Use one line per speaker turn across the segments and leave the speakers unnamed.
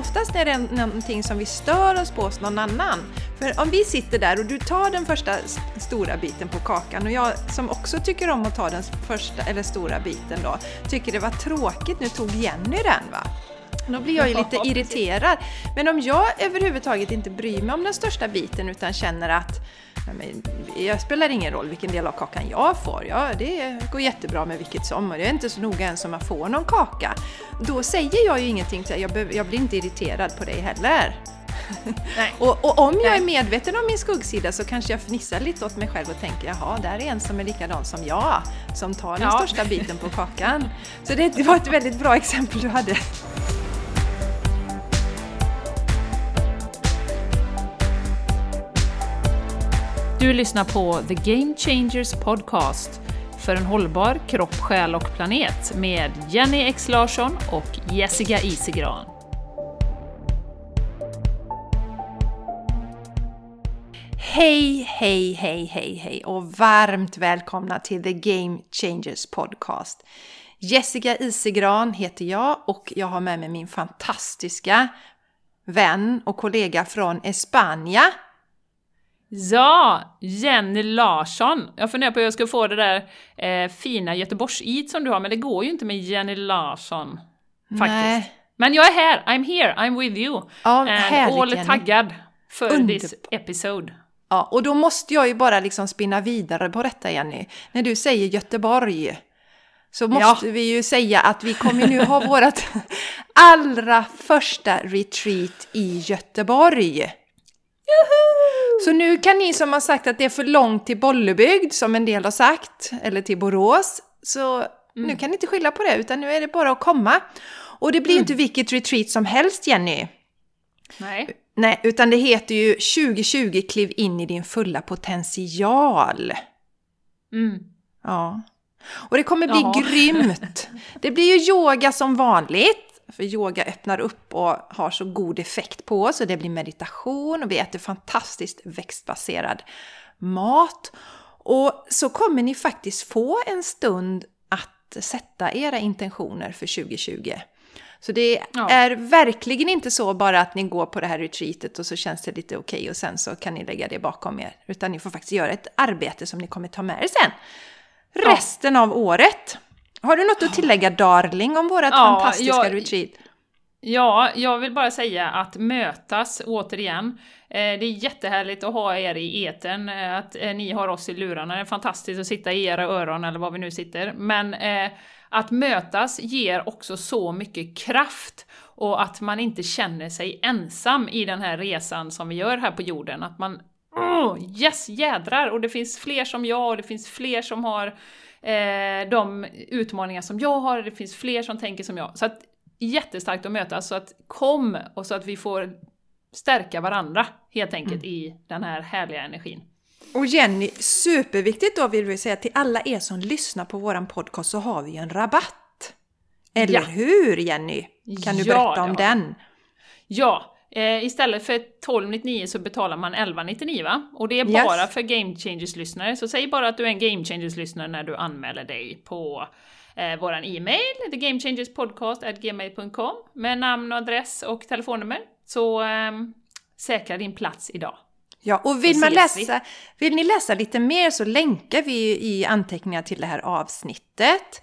oftast är det någonting som vi stör oss på hos någon annan. För om vi sitter där och du tar den första stora biten på kakan och jag som också tycker om att ta den första eller stora biten då, tycker det var tråkigt, nu tog Jenny den va? Då blir jag ju lite irriterad. Men om jag överhuvudtaget inte bryr mig om den största biten utan känner att jag spelar ingen roll vilken del av kakan jag får. Ja, det går jättebra med vilket som och det är inte så noga ens om jag får någon kaka. Då säger jag ju ingenting, till jag, jag blir inte irriterad på dig heller. och, och, om jag är medveten om min skuggsida så kanske jag fnissar lite åt mig själv och tänker jaha, där är en som är likadan som jag, som tar den ja. största biten på kakan. Så det var ett väldigt bra exempel du hade.
Du lyssnar på The Game Changers Podcast för en hållbar kropp, själ och planet med Jenny X Larsson och Jessica Isigran.
Hej, hej, hej, hej, hej och varmt välkomna till The Game Changers Podcast. Jessica Isigran heter jag och jag har med mig min fantastiska vän och kollega från Espanja,
Ja, Jenny Larsson! Jag funderar på hur jag ska få det där eh, fina Göteborgs-it som du har, men det går ju inte med Jenny Larsson. Faktiskt. Nej. Men jag är här, I'm here, I'm with you. Ja, härligt, all Jenny. taggad för Underbar. this episode.
Ja, och då måste jag ju bara liksom spinna vidare på detta Jenny. När du säger Göteborg så måste ja. vi ju säga att vi kommer nu ha vårt allra första retreat i Göteborg. Juhu! Så nu kan ni som har sagt att det är för långt till Bollebygd, som en del har sagt, eller till Borås, så mm. nu kan ni inte skylla på det, utan nu är det bara att komma. Och det blir mm. inte vilket retreat som helst, Jenny.
Nej.
Nej, utan det heter ju 2020 kliv in i din fulla potential.
Mm.
Ja. Och det kommer bli Jaha. grymt! Det blir ju yoga som vanligt. För yoga öppnar upp och har så god effekt på oss och det blir meditation och vi äter fantastiskt växtbaserad mat. Och så kommer ni faktiskt få en stund att sätta era intentioner för 2020. Så det ja. är verkligen inte så bara att ni går på det här retreatet och så känns det lite okej okay och sen så kan ni lägga det bakom er. Utan ni får faktiskt göra ett arbete som ni kommer ta med er sen. Resten ja. av året. Har du något att tillägga darling om vårt ja, fantastiska jag, retreat?
Ja, jag vill bara säga att mötas återigen. Eh, det är jättehärligt att ha er i eten, eh, att eh, ni har oss i lurarna. Det är fantastiskt att sitta i era öron eller var vi nu sitter. Men att mötas ger också så mycket kraft och att man inte känner sig ensam i den här resan som vi gör här på jorden. Att man oh, yes jädrar! Och det finns fler som jag och det finns fler som har eh, de utmaningar som jag har, det finns fler som tänker som jag. Så att jättestarkt att mötas, så att kom och så att vi får stärka varandra helt enkelt mm. i den här härliga energin.
Och Jenny, superviktigt då vill vi säga till alla er som lyssnar på våran podcast så har vi en rabatt. Eller ja. hur Jenny? Kan du ja, berätta om den?
Ja, Eh, istället för 1299 så betalar man 1199 va? Och det är bara yes. för Game Changers-lyssnare, så säg bara att du är en Game Changers-lyssnare när du anmäler dig på eh, våran e-mail, thegamechangerspodcast.gmail.com med namn och adress och telefonnummer. Så eh, säkra din plats idag.
Ja, och vill, man läsa, vill ni läsa lite mer så länkar vi i anteckningar till det här avsnittet.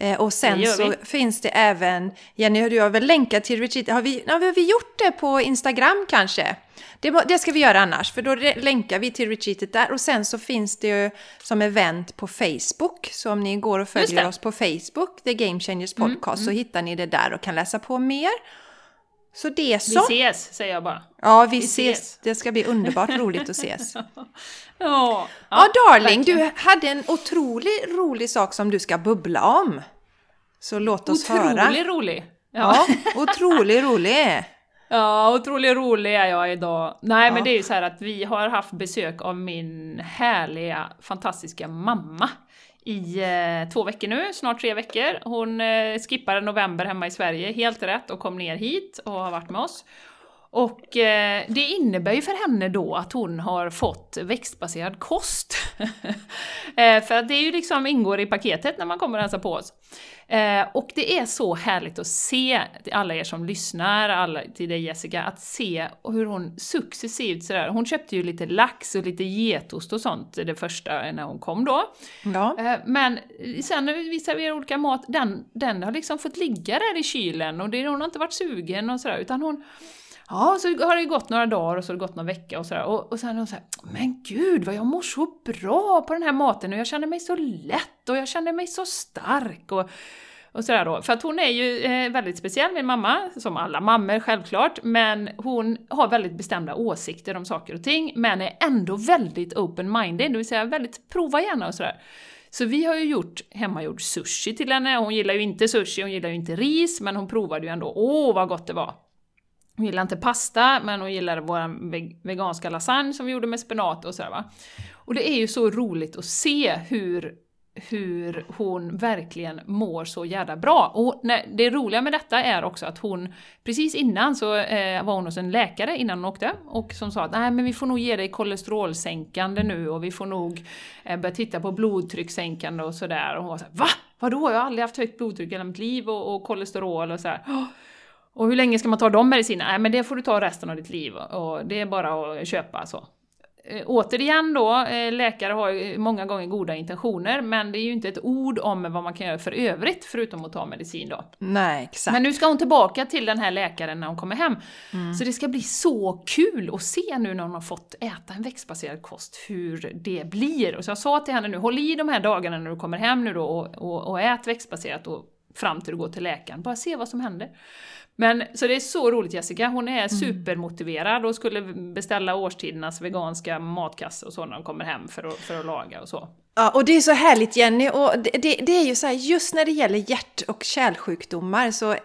Eh, och sen så finns det även, Jenny du har väl länkat till retreat, har vi, har vi gjort det på Instagram kanske? Det, det, ska vi göra annars, för då länkar vi till retreatet där. Och sen så finns det ju som event på Facebook. Så om ni går och följer oss på Facebook, The Game Changers mm, Podcast, mm, så mm. hittar ni det där och kan läsa på mer. Så det så.
Vi ses, säger jag bara.
Ja, vi, vi ses. ses. Det ska bli underbart roligt att ses. ja, ja, darling, verkligen. du hade en otroligt rolig sak som du ska bubbla om. Så låt oss
otrolig
höra.
Otroligt rolig!
Ja, ja otroligt rolig!
Ja, otroligt rolig är jag idag. Nej, ja. men det är ju så här att vi har haft besök av min härliga, fantastiska mamma i eh, två veckor nu, snart tre veckor. Hon eh, skippade november hemma i Sverige, helt rätt, och kom ner hit och har varit med oss. Och eh, det innebär ju för henne då att hon har fått växtbaserad kost. eh, för att det är ju liksom ingår i paketet när man kommer och hälsar på oss. Eh, och det är så härligt att se, alla er som lyssnar, alla, till dig Jessica, att se hur hon successivt sådär, hon köpte ju lite lax och lite getost och sånt det första när hon kom då.
Ja.
Eh, men sen när vi serverar olika mat, den, den har liksom fått ligga där i kylen och det, hon har inte varit sugen och sådär, utan hon Ja, så har det gått några dagar och så har det gått någon vecka och sådär. Och, och sen är hon såhär, men gud vad jag mår så bra på den här maten och jag känner mig så lätt och jag känner mig så stark. Och, och sådär då. För att hon är ju eh, väldigt speciell, min mamma, som alla mammor självklart, men hon har väldigt bestämda åsikter om saker och ting, men är ändå väldigt open-minded, det vill säga väldigt prova gärna och sådär. Så vi har ju gjort hemmagjord sushi till henne, hon gillar ju inte sushi, hon gillar ju inte ris, men hon provade ju ändå, åh vad gott det var! Hon gillar inte pasta, men hon gillar vår veganska lasagne som vi gjorde med spenat och sådär va. Och det är ju så roligt att se hur, hur hon verkligen mår så jävla bra. Och det roliga med detta är också att hon, precis innan så eh, var hon hos en läkare innan hon åkte, och som sa att nej men vi får nog ge dig kolesterolsänkande nu och vi får nog eh, börja titta på blodtryckssänkande och sådär. Och hon var såhär VA? Vadå? Jag har aldrig haft högt blodtryck i hela mitt liv och, och kolesterol och sådär. Och hur länge ska man ta de medicinerna? Nej, men det får du ta resten av ditt liv och det är bara att köpa så. Eh, återigen då, eh, läkare har många gånger goda intentioner, men det är ju inte ett ord om vad man kan göra för övrigt, förutom att ta medicin då.
Nej, exakt.
Men nu ska hon tillbaka till den här läkaren när hon kommer hem. Mm. Så det ska bli så kul att se nu när hon har fått äta en växtbaserad kost, hur det blir. Och så jag sa till henne nu, håll i de här dagarna när du kommer hem nu då och, och, och ät växtbaserat och fram till du går till läkaren, bara se vad som händer. Men så det är så roligt Jessica, hon är mm. supermotiverad och skulle beställa årstidernas veganska matkasse och så när de kommer hem för att, för att laga och så.
Ja, och det är så härligt Jenny, och det, det, det är ju så här, just när det gäller hjärt och kärlsjukdomar så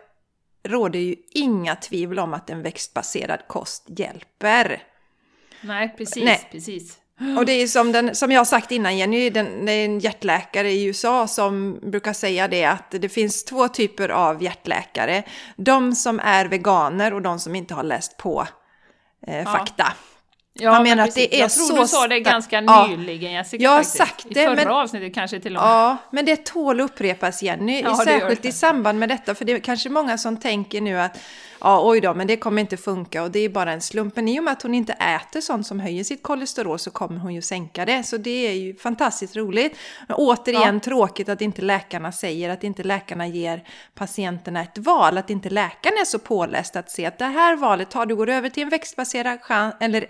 råder ju inga tvivel om att en växtbaserad kost hjälper.
Nej, precis, Nej. precis.
Och det är som, den, som jag har sagt innan Jenny, den, det är en hjärtläkare i USA som brukar säga det att det finns två typer av hjärtläkare. De som är veganer och de som inte har läst på eh, ja. fakta.
Ja, Han menar att det är jag tror så du sa det ganska nyligen Jessica.
Jag har sagt det.
I förra
men,
avsnittet kanske till och med.
Ja, men det tål att upprepas Jenny. Ja, särskilt i samband med detta. För det är kanske många som tänker nu att ja, oj då, men det kommer inte funka och det är bara en slump. Men i och med att hon inte äter sånt som höjer sitt kolesterol så kommer hon ju sänka det. Så det är ju fantastiskt roligt. Men återigen ja. tråkigt att inte läkarna säger, att inte läkarna ger patienterna ett val. Att inte läkaren är så påläst att se att det här valet tar du går över till en växtbaserad eller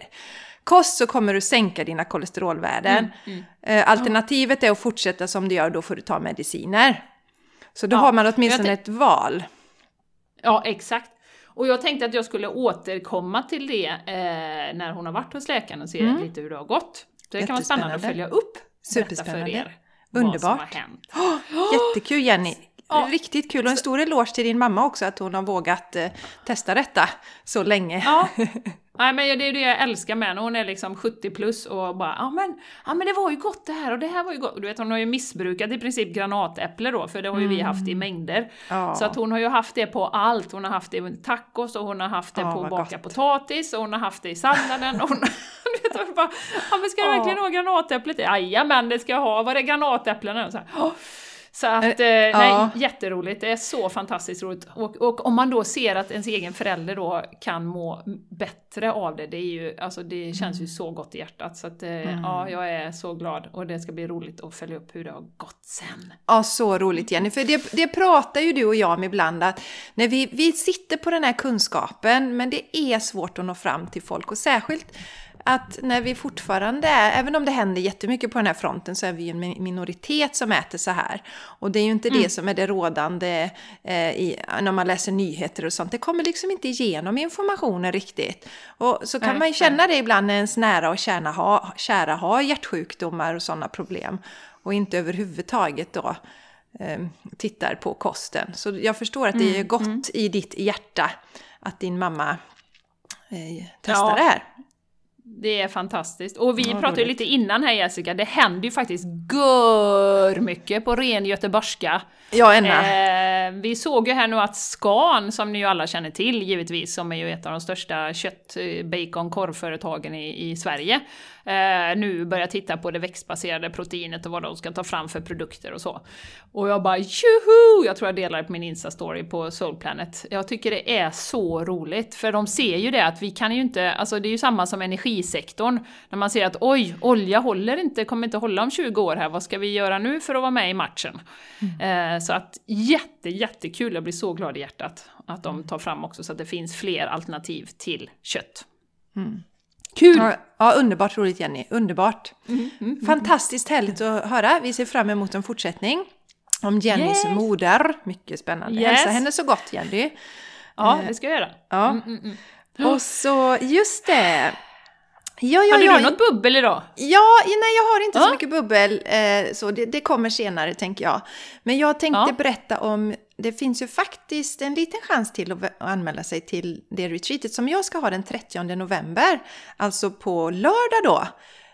kost så kommer du sänka dina kolesterolvärden. Mm, mm. Eh, alternativet är att fortsätta som du gör, då får du ta mediciner. Så då ja, har man åtminstone ett val.
Ja, exakt. Och jag tänkte att jag skulle återkomma till det eh, när hon har varit hos läkaren och se mm. lite hur det har gått. Så det kan vara spännande att följa upp detta för er.
Underbart! Oh, jättekul Jenny! Ja. Riktigt kul och en stor eloge till din mamma också att hon har vågat eh, testa detta så länge.
Ja. Nej men det är det jag älskar med henne, hon är liksom 70 plus och bara ja men, ja men det var ju gott det här och det här var ju gott. Du vet hon har ju missbrukat i princip granatäpple då, för det har ju mm. vi haft i mängder. Ja. Så att hon har ju haft det på allt, hon har haft det i tacos och hon har haft det ja, på att baka gott. potatis och hon har haft det i salladen. och hon, du vet, hon bara, ja men ska du verkligen ha granatäpplet? Jajamän det ska jag ha, var är granatäpplena? Så här, så att, eh, ja. nej, jätteroligt. Det är så fantastiskt roligt. Och, och, om man då ser att ens egen förälder då kan må bättre av det, det, är ju, alltså, det känns ju mm. så gott i hjärtat. Så att, eh, mm. ja, jag är så glad och det ska bli roligt att följa upp hur det har gått sen.
Ja, så roligt Jenny. För det, det pratar ju du och jag om ibland, att när vi, vi sitter på den här kunskapen, men det är svårt att nå fram till folk. Och särskilt att när vi fortfarande är, även om det händer jättemycket på den här fronten, så är vi en minoritet som äter så här. Och det är ju inte mm. det som är det rådande eh, i, när man läser nyheter och sånt. Det kommer liksom inte igenom informationen riktigt. Och så kan man ju känna det ibland när ens nära och kära, ha, kära har hjärtsjukdomar och sådana problem. Och inte överhuvudtaget då eh, tittar på kosten. Så jag förstår att det är mm, gott mm. i ditt hjärta att din mamma eh, testar ja. det här.
Det är fantastiskt. Och vi
Ja,
pratade ju lite innan här Jessica, det händer ju faktiskt gör mycket på ren göteborgska.
Ja, Enna.
Eh, vi såg ju här nu att Scan, som ni ju alla känner till givetvis, som är ju ett av de största kött, eh, bacon, korvföretagen i, i Sverige, eh, nu börjar titta på det växtbaserade proteinet och vad de ska ta fram för produkter och så. Och jag bara tjoho! Jag tror jag delar på min Insta-story på Soul Planet. Jag tycker det är så roligt, för de ser ju det att vi kan ju inte, alltså det är ju samma som energisektorn, när man ser att oj, olja håller inte, kommer inte hålla om 20 år här, vad ska vi göra nu för att vara med i matchen? Eh, så att jätte, jättekul, jag blir så glad i hjärtat att de tar fram också så att det finns fler alternativ till kött. Kul!
Ja, ja, underbart roligt Jenny. Underbart.
Mm,
Fantastiskt härligt att höra. Vi ser fram emot en fortsättning. Om Jennys
Yes.
moder. Mycket spännande.
Yes.
Hälsa henne så gott Jenny.
Ja, det ska jag göra.
Ja.
Mm, mm, mm.
Och så, just det. Ja, ja,
Hade
ja.
du något bubbel idag?
Ja, nej jag har inte så mycket bubbel, eh, så det, det kommer senare tänker jag. Men jag tänkte berätta om, det finns ju faktiskt en liten chans till att, anmäla sig till det retreatet som jag ska ha den 30 november. Alltså på lördag då,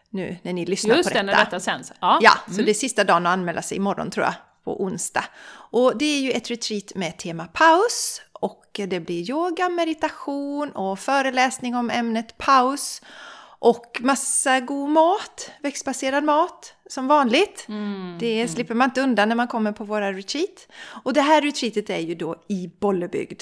nu när ni lyssnar
Just
på
det,
detta.
när detta sänds. Ja,
Ja, så det är sista dagen att anmäla sig imorgon tror jag, på onsdag. Och det är ju ett retreat med tema paus och det blir yoga, meditation och föreläsning om ämnet paus. Och massa god mat, växtbaserad mat, som vanligt.
Mm,
det slipper man inte undan när man kommer på våra retreat. Och det här retreatet är ju då i Bollebygd.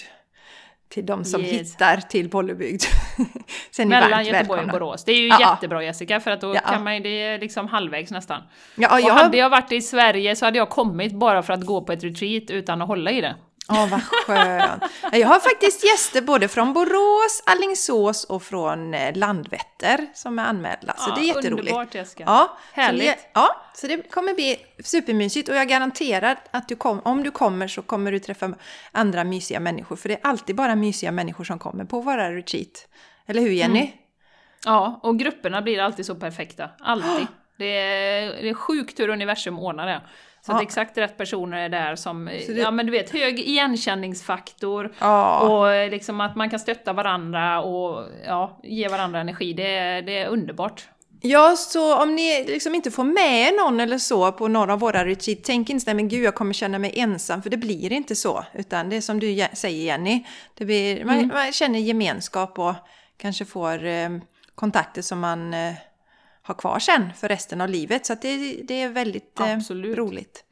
Till de som
Yes.
hittar till Bollebygd. Sen
Mellan
varmt
Göteborg och
välkomna.
Borås. Det är ju
ja.
jättebra Jessica, för att då
Ja.
kan man ju, det är liksom halvvägs nästan.
Ja,
Och
jag
hade jag varit i Sverige så hade jag kommit bara för att gå på ett retreat utan att hålla i det.
Ja, vad skönt. Jag har faktiskt gäster både från Borås, Allingsås och från eh, Landvetter som är anmälda. Så
Ja,
det är jätteroligt.
Underbart Jessica.
Ja,
Härligt.
Så det, ja, så det kommer bli supermysigt och jag garanterar att du kom, om du kommer så kommer du träffa andra mysiga människor. För det är alltid bara mysiga människor som kommer på våra retreat. Eller hur Jenny?
Mm. Ja, och grupperna blir alltid så perfekta. Alltid. Det är, det är sjukt hur universum ordnar det. Så
Ja.
att exakt rätt personer är där som,
det-
ja men du vet, hög igenkänningsfaktor.
Ja.
Och liksom att man kan stötta varandra och ja, ge varandra energi. Det det är underbart.
Ja, så om ni liksom inte får med någon eller så på några av våra retreat, tänk inte men gud jag kommer känna mig ensam, för det blir inte så. Utan det är som du säger Jenny, det blir, man, man känner gemenskap och kanske får eh, kontakter som man eh, har kvar sen för resten av livet. Så det, det är väldigt eh,
Absolut.
roligt.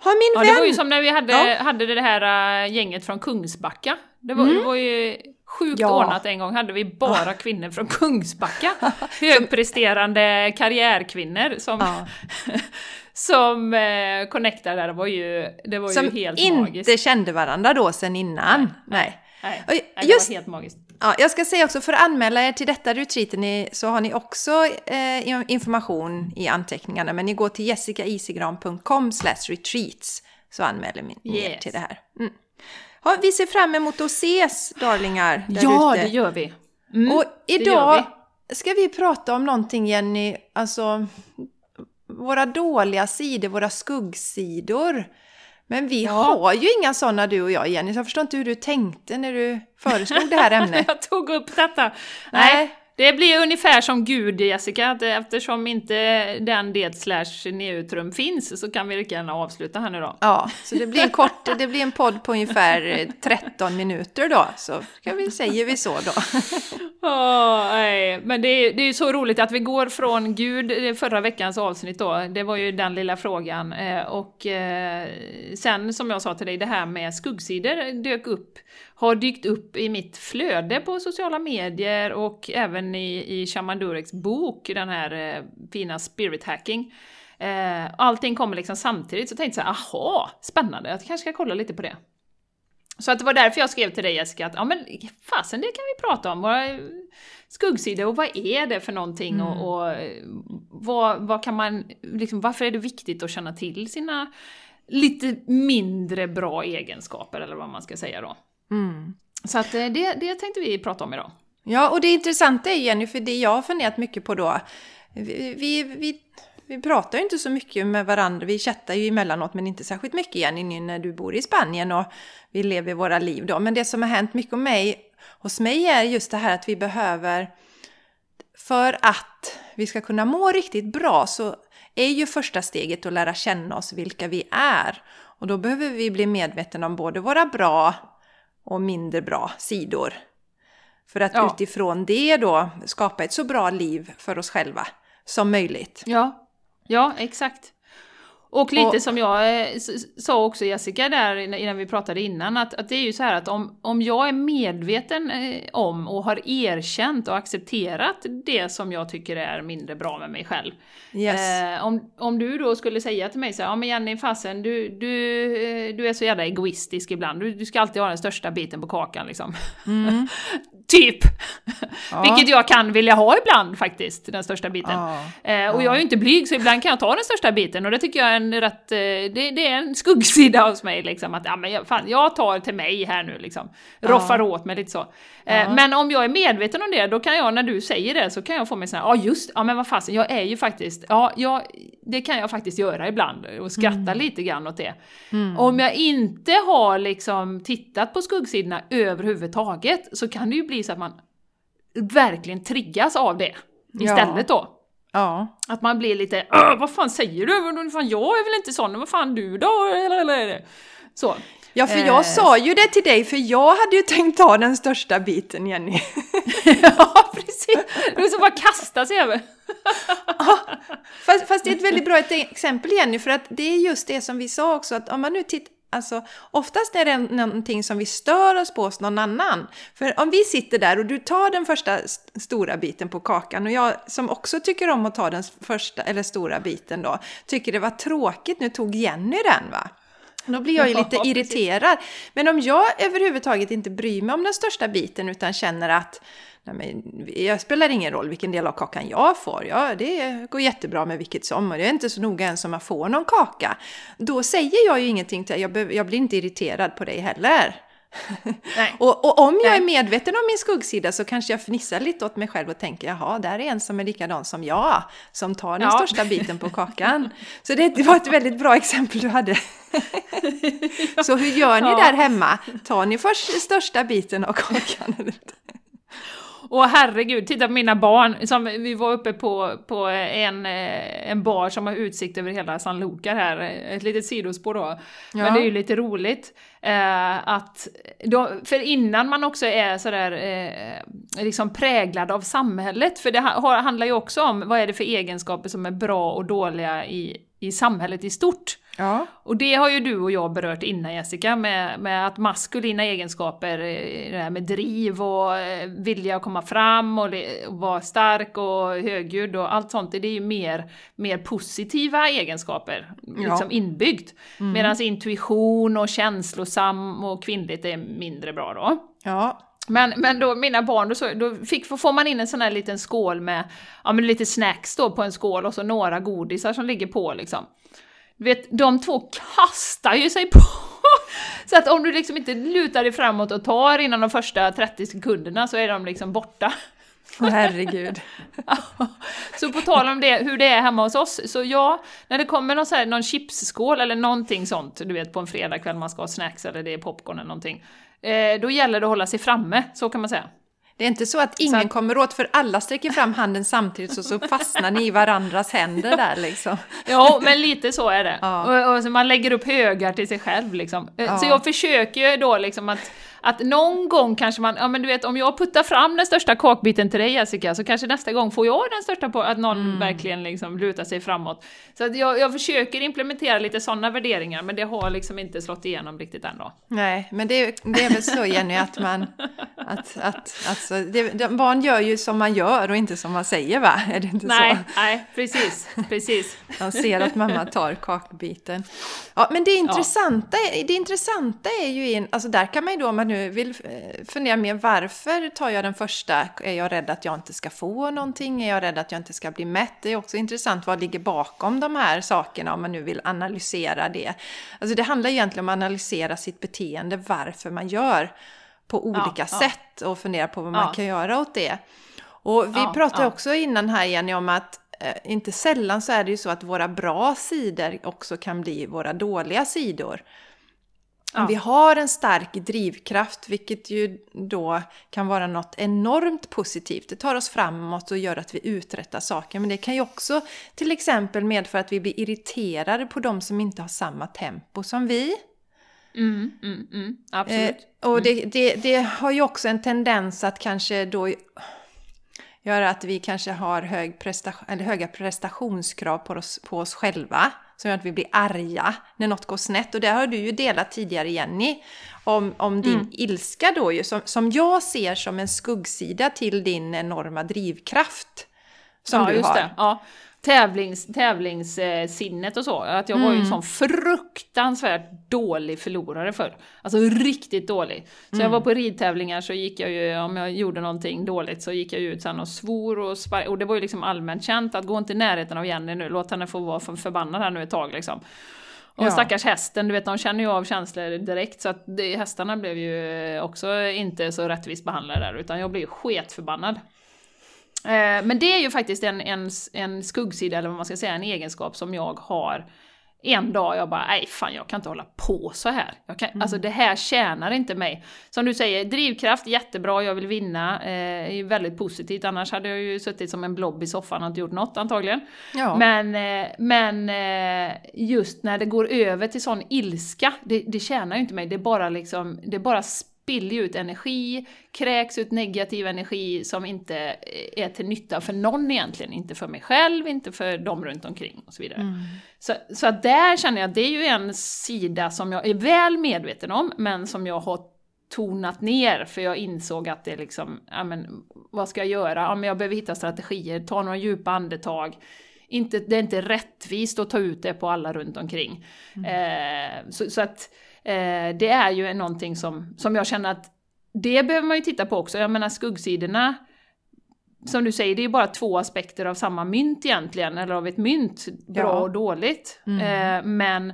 Har min
Ja,
vän...
det var ju som när vi hade,
Ja.
hade det här äh, gänget från Kungsbacka. Det var, det var ju sjukt
Ja.
ordnat en gång, hade vi bara kvinnor från Kungsbacka. Högpresterande karriärkvinnor som,
Ja.
som eh, connectade där. Det var ju, det var
som
ju helt
inte
magiskt.
kände varandra då sen innan. Nej.
Nej,
Oj,
nej, det
just
var helt magiskt.
Ja, jag ska säga också, för att anmäla er till detta retreaten ni- så har ni också eh, information i anteckningarna. Men ni går till jessicaisigran.com retreats så anmäler ni er
Yes.
till det här. Mm. Ja, vi ser fram emot att ses, darlingar, där
Ja,
ute.
det gör vi. Mm,
Och idag ska vi prata om någonting, Jenny, alltså våra dåliga sidor, våra skuggsidor. Men vi
Ja.
har ju inga sådana du och jag, Jenny, så jag förstår inte hur du tänkte när du föreslog det här ämnet.
Jag tog upp detta. Nej.
Nej.
Det blir ungefär som Gud, Jessica, att eftersom inte den det slash neutrum finns så kan vi lika gärna avsluta här nu då.
Ja, så det blir en kort, det blir en podd på ungefär eh, 13 minuter då, så kan vi, säger vi så då.
Åh, nej. Men det är, det är ju så roligt att vi går från Gud, förra veckans avsnitt då, det var ju den lilla frågan. Eh, och eh, sen som jag sa till dig, det här med skuggsidor dök upp, har dykt upp i mitt flöde på sociala medier och även i, i Shaman Dureks bok, den här eh, fina spirit hacking. Eh, allting kommer liksom samtidigt, så jag tänkte här, aha, spännande, jag kanske ska kolla lite på det. Så att det var därför jag skrev till dig Jessica att ja men fasen det kan vi prata om, våra skuggsidor och vad är det för någonting och, och eh, vad, vad kan man, liksom, varför är det viktigt att känna till sina lite mindre bra egenskaper eller vad man ska säga då.
Mm.
Så att eh, det, det tänkte vi prata om idag.
Ja, och det intressanta är Jenny, för det jag har funderat mycket på då, vi, vi, vi, vi pratar ju inte så mycket med varandra, vi chattar ju emellanåt men inte särskilt mycket Jenny nu när du bor i Spanien och vi lever våra liv då. Men det som har hänt mycket om mig, hos mig är just det här att vi behöver för att vi ska kunna må riktigt bra så är ju första steget att lära känna oss vilka vi är. Och då behöver vi bli medvetna om både våra bra och mindre bra sidor. För att ja. utifrån det då skapa ett så bra liv för oss själva som möjligt.
Ja, ja exakt. Och lite och, som jag eh, sa också Jessica där innan vi pratade innan, att, att det är ju så här att om, om jag är medveten eh, om och har erkänt och accepterat det som jag tycker är mindre bra med mig själv. Yes. Eh, om, om du då skulle säga till mig så här, ja men Jenny fasen, du, du, eh, du är så jävla egoistisk ibland, du, du ska alltid ha den största biten på kakan liksom. Mm. Typ! Ja. Vilket jag kan vilja ha ibland faktiskt, den största biten. Ja. Eh, och jag är ju inte blyg så ibland kan jag ta den största biten och det tycker jag är en rätt, eh, det, det, är en skuggsida hos mig liksom. Att ja, men jag, fan, jag tar till mig här nu liksom. Roffar ja. åt mig lite så. Eh, men om jag är medveten om det, då kan jag när du säger det så kan jag få mig sån här, ja just, ja men vad fasen, jag är ju faktiskt, ja, jag, det kan jag faktiskt göra ibland och skratta mm. lite grann åt det. Mm. Om jag inte har liksom tittat på skuggsidorna överhuvudtaget så kan det ju bli så att man verkligen triggas av det istället då. Ja. Att man blir lite vad fan säger du? Fan, jag är väl inte sån, vad fan du då? Så.
Ja, för jag eh. sa ju det till dig, för jag hade ju tänkt ta den största biten, Jenny.
ja, precis! Det är som bara kasta sig över.
ja, fast, fast, det är ett väldigt bra exempel, Jenny, för att det är just det som vi sa också, att om man nu tittar Alltså, oftast är det någonting som vi stör oss på hos någon annan. För om vi sitter där och du tar den första stora biten på kakan och jag som också tycker om att ta den första eller stora biten då, tycker det var tråkigt, nu tog Jenny den va? Då blir jag ju lite irriterad. Men om jag överhuvudtaget inte bryr mig om den största biten utan känner att nej men, jag spelar ingen roll vilken del av kakan jag får. Ja, det går jättebra med vilket som och det är inte så noga ens om jag får någon kaka. Då säger jag ju ingenting till jag, jag blir inte irriterad på dig heller och, och, om jag är medveten om min skuggsida så kanske jag fnissar lite åt mig själv och tänker jaha, där är en som är likadan som jag, som tar den ja. största biten på kakan. Så det var ett väldigt bra exempel du hade. så hur gör ni ja. där hemma? Tar ni först största biten av kakan?
Och herregud, titta på mina barn. Som, vi var uppe på, på en, eh, en bar som har utsikt över hela San Lucar här, ett litet sidospår då. Ja. Men det är ju lite roligt. Eh, att då, för innan man också är sådär eh, liksom präglad av samhället, för det handlar ju också om vad är det för egenskaper som är bra och dåliga i, i samhället i stort. Ja. Och det har ju du och jag berört innan Jessica, med, med att maskulina egenskaper, eh, det här med driv och eh, vilja att komma fram och, och vara stark och högljudd och allt sånt, det är ju mer, mer positiva egenskaper, ja. liksom inbyggt. Mm. Medan intuition och känslosam och kvinnligt är mindre bra då. Ja. Men, men då mina barn, då, så, då fick, får man in en sån här liten skål med ja, men lite snacks då på en skål och så några godisar som ligger på liksom vet, de två kastar ju sig på! så att om du liksom inte lutar dig framåt och tar innan de första 30 sekunderna så är de liksom borta.
Åh herregud.
så på tal om det, hur det är hemma hos oss, så ja, när det kommer någon, så här, någon chipsskål eller någonting sånt, du vet på en fredagkväll man ska ha snacks eller det är popcorn eller någonting, eh, då gäller det att hålla sig framme, så kan man säga.
Det är inte så att ingen så... kommer åt för alla sträcker fram handen samtidigt så, så fastnar ni i varandras händer där liksom.
Ja, men lite så är det. Ja. Och, och man lägger upp högar till sig själv liksom. Ja. Så jag försöker ju då liksom att att någon gång kanske man, ja men du vet om jag puttar fram den största kakbiten till dig Jessica, så kanske nästa gång får jag den största på att någon mm. verkligen liksom lutar sig framåt. Så att jag, jag försöker implementera lite sådana värderingar, men det har liksom inte slått igenom riktigt än då.
Nej, men det, det är väl så Jenny, att man, att, att, alltså, det, barn gör ju som man gör och inte som man säger va? Är det inte
nej,
så?
Nej, precis, precis.
De ser att mamma tar kakbiten. Ja, men det intressanta, ja. det intressanta är ju, in, alltså där kan man ju då, man nu vill eh, fundera mer varför tar jag den första? Är jag rädd att jag inte ska få någonting? Är jag rädd att jag inte ska bli mätt? Det är också intressant vad ligger bakom de här sakerna om man nu vill analysera det. Alltså det handlar egentligen om att analysera sitt beteende, varför man gör på olika ja, sätt och fundera på vad man kan göra åt det. Och vi pratade också innan här Jenny om att eh, inte sällan så är det ju så att våra bra sidor också kan bli våra dåliga sidor. Om vi har en stark drivkraft, vilket ju då kan vara något enormt positivt. Det tar oss framåt och gör att vi uträttar saker. Men det kan ju också till exempel medföra att vi blir irriterade på de som inte har samma tempo som vi.
Mm, mm, mm, absolut.
Eh, och det, det, det, har ju också en tendens att kanske då göra att vi kanske har hög eller höga prestationskrav på oss, på oss själva. Som gör att vi blir arga när något går snett. Och det har du ju delat tidigare Jenny. Om, om din mm. ilska då ju, som, som jag ser som en skuggsida till din enorma drivkraft. Som
ja,
du har.
Det. Ja tävlings, tävlingssinnet och så. Att jag var ju en mm. sån fruktansvärt dålig förlorare för. Alltså riktigt dålig. Så mm. jag var på ridtävlingar så gick jag ju, om jag gjorde någonting dåligt så gick jag ut sen och svor och spark, Och det var ju liksom allmänt känt att gå inte i närheten av Jenny nu, låt henne få vara förbannad här nu ett tag liksom. Och ja. stackars hästen, du vet de känner ju av känslor direkt så att det, hästarna blev ju också inte så rättvist behandlade där utan jag blev sketförbannad. Eh, men det är ju faktiskt en, en, en skuggsida, eller vad man ska säga, en egenskap som jag har en dag jag bara, nej fan jag kan inte hålla på så här. Kan, mm. Alltså det här tjänar inte mig. Som du säger, drivkraft jättebra, jag vill vinna, eh, är väldigt positivt. Annars hade jag ju suttit som en blob i soffan och inte gjort något antagligen. Ja. Men, eh, men eh, just när det går över till sån ilska, det, det tjänar ju inte mig. Det är bara liksom, det bara spiller ut energi, kräks ut negativ energi som inte är till nytta för någon egentligen, inte för mig själv, inte för dem runt omkring och så vidare. Mm. Så, så att där känner jag att det är ju en sida som jag är väl medveten om, men som jag har tonat ner för jag insåg att det är liksom, ja men vad ska jag göra? Ja men jag behöver hitta strategier, ta några djupa andetag. Inte, det är inte rättvist att ta ut det på alla runt omkring. Mm. Eh, så, så att Eh, det är ju någonting som, som jag känner att det behöver man ju titta på också. Jag menar skuggsidorna, som du säger, det är bara två aspekter av samma mynt egentligen, eller av ett mynt, bra ja. och dåligt. Mm. Eh, men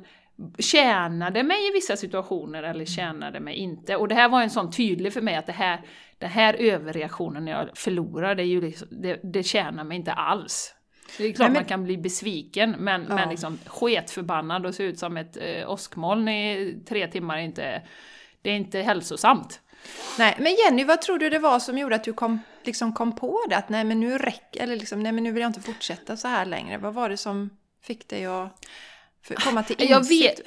tjänar det mig i vissa situationer eller tjänar det mig inte? Och det här var en sån tydlig för mig att det här, den här överreaktionen när jag förlorar, det, är ju liksom, det, det tjänar mig inte alls. Det är klart Nej, men... man kan bli besviken, men, ja. men liksom sketförbannad och se ut som ett eh, åskmoln i tre timmar är inte, det är inte hälsosamt.
Nej, men Jenny, vad tror du det var som gjorde att du kom, liksom kom på det? Att nej men nu räcker, eller liksom, nej men nu vill jag inte fortsätta så här längre. Vad var det som fick dig att komma till insikt?
Jag vet,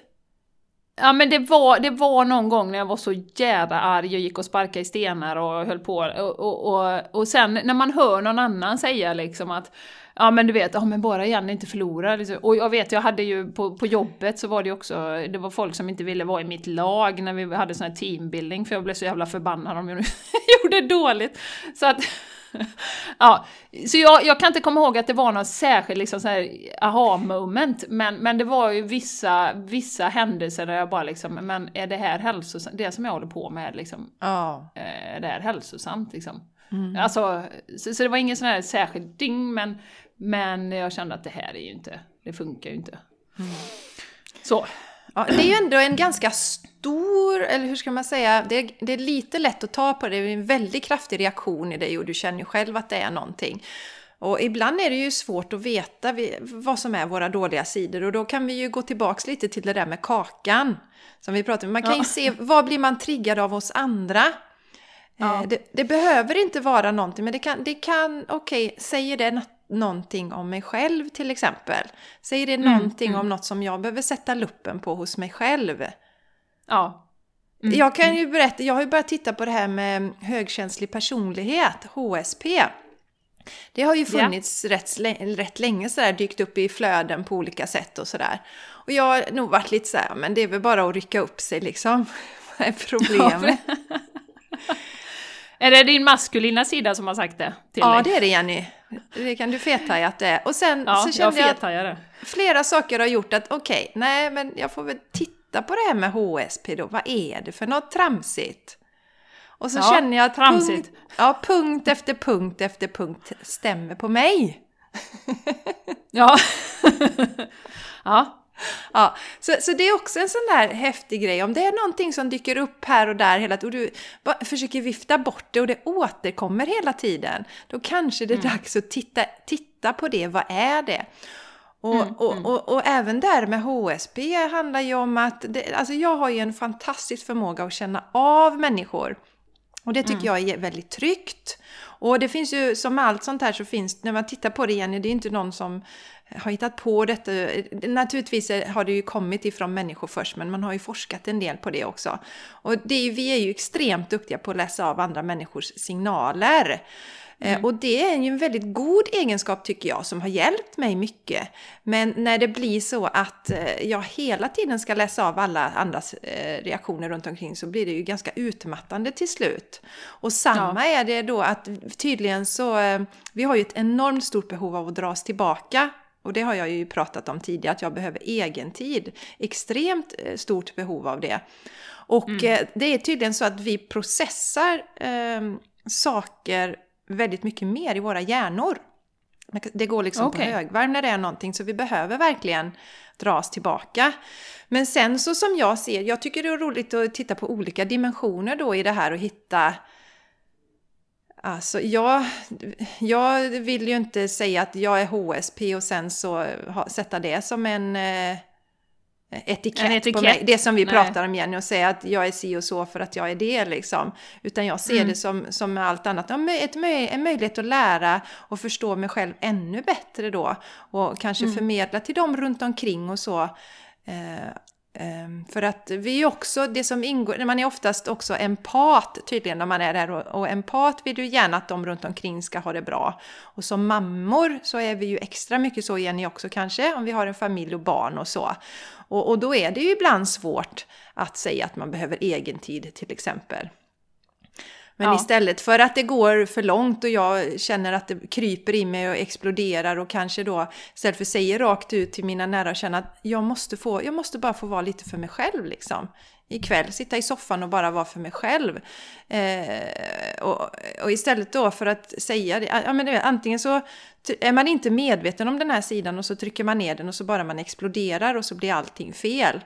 Ja men det var, det var någon gång när jag var så jävla arg och gick och sparkade i stenar och höll på. Och, och, och, och sen när man hör någon annan säga liksom att Ja men du vet, ja men bara Janne inte förlorar. Liksom. Och jag vet, jag hade ju på, på jobbet så var det också, det var folk som inte ville vara i mitt lag när vi hade sån här teambuilding för jag blev så jävla förbannad om jag gjorde dåligt. Så att ja, så jag, jag, kan inte komma ihåg att det var något särskilt liksom så här aha-moment, men, men det var ju vissa, vissa händelser där jag bara liksom, men är det här hälsosamt? Det som jag håller på med, liksom,
oh.
är det här hälsosamt? Liksom? Mm. Alltså, så, så, det var ingen sån här särskild ding, men, men jag kände att det här är ju inte, det funkar ju inte. Mm. Så.
Ja, det är ju ändå en ganska stor, eller hur ska man säga, det är, det är lite lätt att ta på det, det är en väldigt kraftig reaktion i dig och du känner ju själv att det är någonting. Och ibland är det ju svårt att veta vad som är våra dåliga sidor och då kan vi ju gå tillbaks lite till det där med kakan. Som vi pratade om. Man kan ju ja. se, vad blir man triggad av hos andra? Ja. Eh, det, det, behöver inte vara någonting, men det kan, det kan okej, okay, säger det något någonting om mig själv till exempel? Säger det mm, någonting mm. om något som jag behöver sätta luppen på hos mig själv?
Ja.
Mm, jag kan ju berätta, jag har ju börjat titta på det här med högkänslig personlighet, HSP. Det har ju funnits yeah. rätt, rätt länge sådär, dykt upp i flöden på olika sätt och sådär. Och jag har nog varit lite såhär, men det är väl bara att rycka upp sig liksom. Vad är problemet?
är det din maskulina sida som har sagt det
till ja, dig? Det är det Jenny. Det kan du fethaja att det är. Och sen
ja,
så kände jag,
jag att
flera saker har gjort att okej, okay, nej men jag får väl titta på det här med HSP då. Vad är det för något tramsigt? Och så ja, känner jag att punkt, ja, punkt efter punkt efter punkt stämmer på mig.
ja. ja.
Ja, så, så det är också en sån där häftig grej. Om det är någonting som dyker upp här och där hela tiden och du försöker vifta bort det och det återkommer hela tiden. Då kanske det är mm. dags att titta, titta på det. Vad är det? Och,
Mm,
och,
mm.
och, och även där med HSB handlar ju om att, det, alltså jag har ju en fantastisk förmåga att känna av människor. Och det tycker jag är väldigt tryggt. Och det finns ju, som med allt sånt här så finns när man tittar på det igen, det är inte någon som har hittat på detta. Naturligtvis har det ju kommit ifrån människor först, men man har ju forskat en del på det också. Och det är, vi är ju extremt duktiga på att läsa av andra människors signaler. Eh, Och det är ju en väldigt god egenskap tycker jag som har hjälpt mig mycket. Men när det blir så att eh, jag hela tiden ska läsa av alla andras eh, reaktioner runt omkring så blir det ju ganska utmattande till slut. Och samma är det då att tydligen så, vi har ju ett enormt stort behov av att dras tillbaka. Och det har jag ju pratat om tidigare, att jag behöver egen tid. Extremt stort behov av det. Och eh, det är tydligen så att vi processar eh, saker väldigt mycket mer i våra hjärnor. Det går liksom
Okej.
på högvarv när det är någonting, så vi behöver verkligen dras tillbaka. Men sen så som jag ser, jag tycker det är roligt att titta på olika dimensioner då i det här och hitta Alltså jag, jag vill ju inte säga att jag är HSP och sen så ha, sätta det som en eh, etikett,
etikett.
på mig. Det som vi
Nej.
pratar om Jenny och säga att jag är si och så för att jag är det liksom. Utan jag ser
Mm.
det som, som allt annat, ja, ett, en möjlighet att lära och förstå mig själv ännu bättre då. Och kanske
Mm.
förmedla till dem runt omkring och så. Eh, ehm, för att vi är också, det som ingår, man är oftast också empat tydligen när man är där och, och empat vill ju gärna att de runt omkring ska ha det bra. Och som mammor så är vi ju extra mycket så, Jenny också kanske, om vi har en familj och barn och så. Och, och då är det ju ibland svårt att säga att man behöver egen tid till exempel. Men
Ja.
istället för att det går för långt och jag känner att det kryper i mig och exploderar och kanske då istället för att säga rakt ut till mina nära och känna att jag måste, få, jag måste bara få vara lite för mig själv liksom. Ikväll, sitta i soffan och bara vara för mig själv. Eh, och, och istället då för att säga det, ja men du vet, antingen så är man inte medveten om den här sidan och så trycker man ner den och så bara man exploderar och så blir allting fel.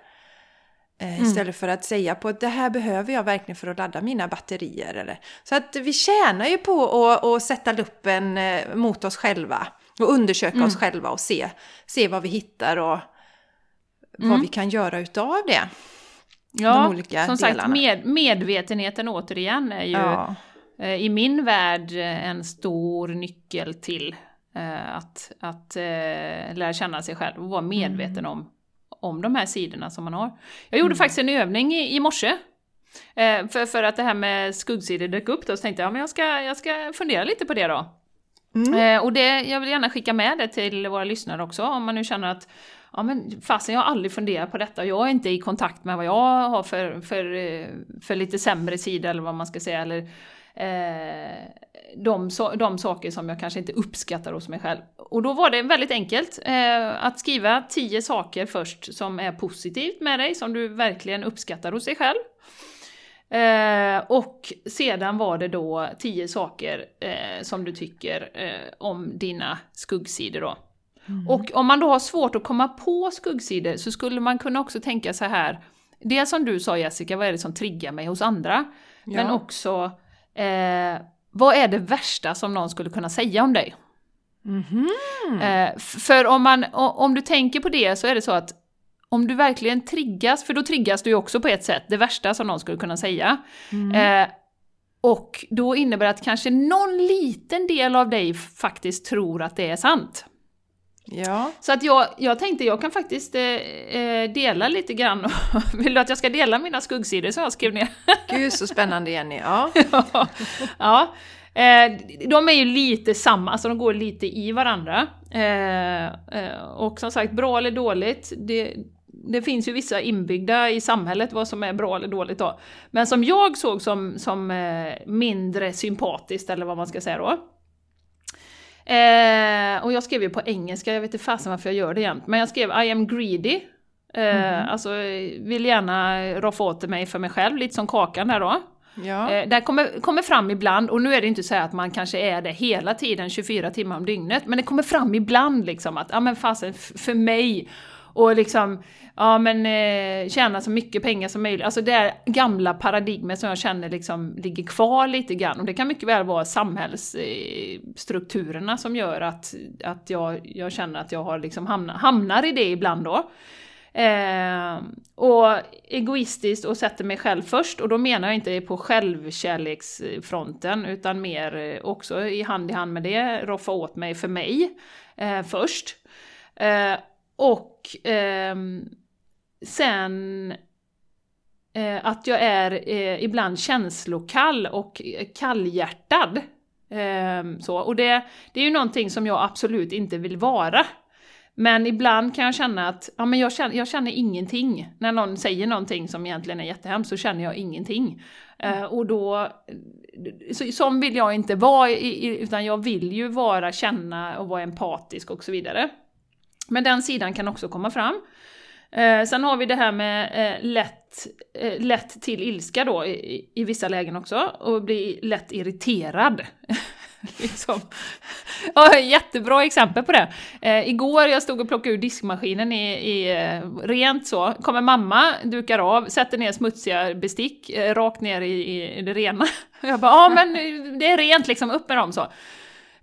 Eh, Istället för att säga på att det här behöver jag verkligen för att ladda mina batterier. Eller. Så att vi tjänar ju på att, att sätta luppen eh, mot oss själva och undersöka oss själva och se, se vad vi hittar och vad vi kan göra utav det.
Ja, som sagt,
delarna.
med, medvetenheten återigen är ju
Ja.
eh, i min värld en stor nyckel till att, att lära känna sig själv och vara medveten
Mm.
om, om de här sidorna som man har. Jag gjorde faktiskt en övning i, i morse. Eh, för, för att det här med skuggsidor dök upp då, så tänkte jag ja, men jag, ska, jag ska fundera lite på det då.
Mm.
Eh, och det, jag vill gärna skicka med det till våra lyssnare också, om man nu känner att ja men fasen jag har aldrig funderat på detta, jag är inte i kontakt med vad jag har för, för, eh, för lite sämre sida eller vad man ska säga, eller eh, de, so- de saker som jag kanske inte uppskattar hos mig själv. Och då var det väldigt enkelt eh, att skriva tio saker först som är positivt med dig, som du verkligen uppskattar hos dig själv. Eh, och sedan var det då tio saker eh, som du tycker eh, om dina skuggsidor då. Och om man då har svårt att komma på skuggsidor så skulle man kunna också tänka så här. Det som du sa Jessica, vad är det som triggar mig hos andra? Men
Ja.
också, eh, vad är det värsta som någon skulle kunna säga om dig?
Mhm.
Eh, för om, man, om du tänker på det så är det så att om du verkligen triggas, för då triggas du ju också på ett sätt, det värsta som någon skulle kunna säga. Eh, och då innebär det att kanske någon liten del av dig faktiskt tror att det är sant.
Ja.
Så att jag, jag tänkte jag kan faktiskt eh, eh, dela lite grann. Vill du att jag ska dela mina skuggsidor som jag skrev ner?
Gud så spännande Jenny. Ja.
ja. Eh, de är ju lite samma, alltså de går lite i varandra. Eh, eh, och som sagt, bra eller dåligt, det, det finns ju vissa inbyggda i samhället vad som är bra eller dåligt då. Men som jag såg som, som eh, mindre sympatiskt, eller vad man ska säga då. Eh, och jag skrev ju på engelska, jag vet inte fasen varför jag gör det jämt, men jag skrev I am greedy. Eh, Alltså vill gärna roffa åt mig för mig själv, lite som Kakan där då.
Ja.
Eh, det kommer, kommer fram ibland, och nu är det inte så att man kanske är det hela tiden, 24 timmar om dygnet, men det kommer fram ibland liksom att, ja men fasen, för mig, och liksom, ja men eh, tjäna så mycket pengar som möjligt. Alltså det är gamla paradigmet som jag känner liksom ligger kvar lite grann. Och det kan mycket väl vara samhällsstrukturerna som gör att, att jag, jag känner att jag har liksom hamnar, hamnar i det ibland då. Eh, och egoistiskt och sätter mig själv först, och då menar jag inte på självkärleksfronten, utan mer eh, också i hand i hand med det, roffa åt mig för mig eh, först. Eh, och ehm, sen eh, att jag är eh, ibland känslokall och kallhjärtad. Ehm, så. Och det, det är ju någonting som jag absolut inte vill vara. Men ibland kan jag känna att ja, men jag, känner, jag känner ingenting. När någon säger någonting som egentligen är jättehemskt så känner jag ingenting. Mm. Uh, och då, så, som vill jag inte vara, utan jag vill ju vara, känna och vara empatisk och så vidare. Men den sidan kan också komma fram. Eh, sen har vi det här med eh, lätt, eh, lätt till ilska då i, i, vissa lägen också, och bli lätt irriterad. liksom. Ja, jättebra exempel på det. Eh, igår jag stod och plockade ur diskmaskinen i, i eh, rent så, kommer mamma, dukar av, sätter ner smutsiga bestick eh, rakt ner i, i det rena. Jag bara, ja men det är rent liksom, upp med dem så.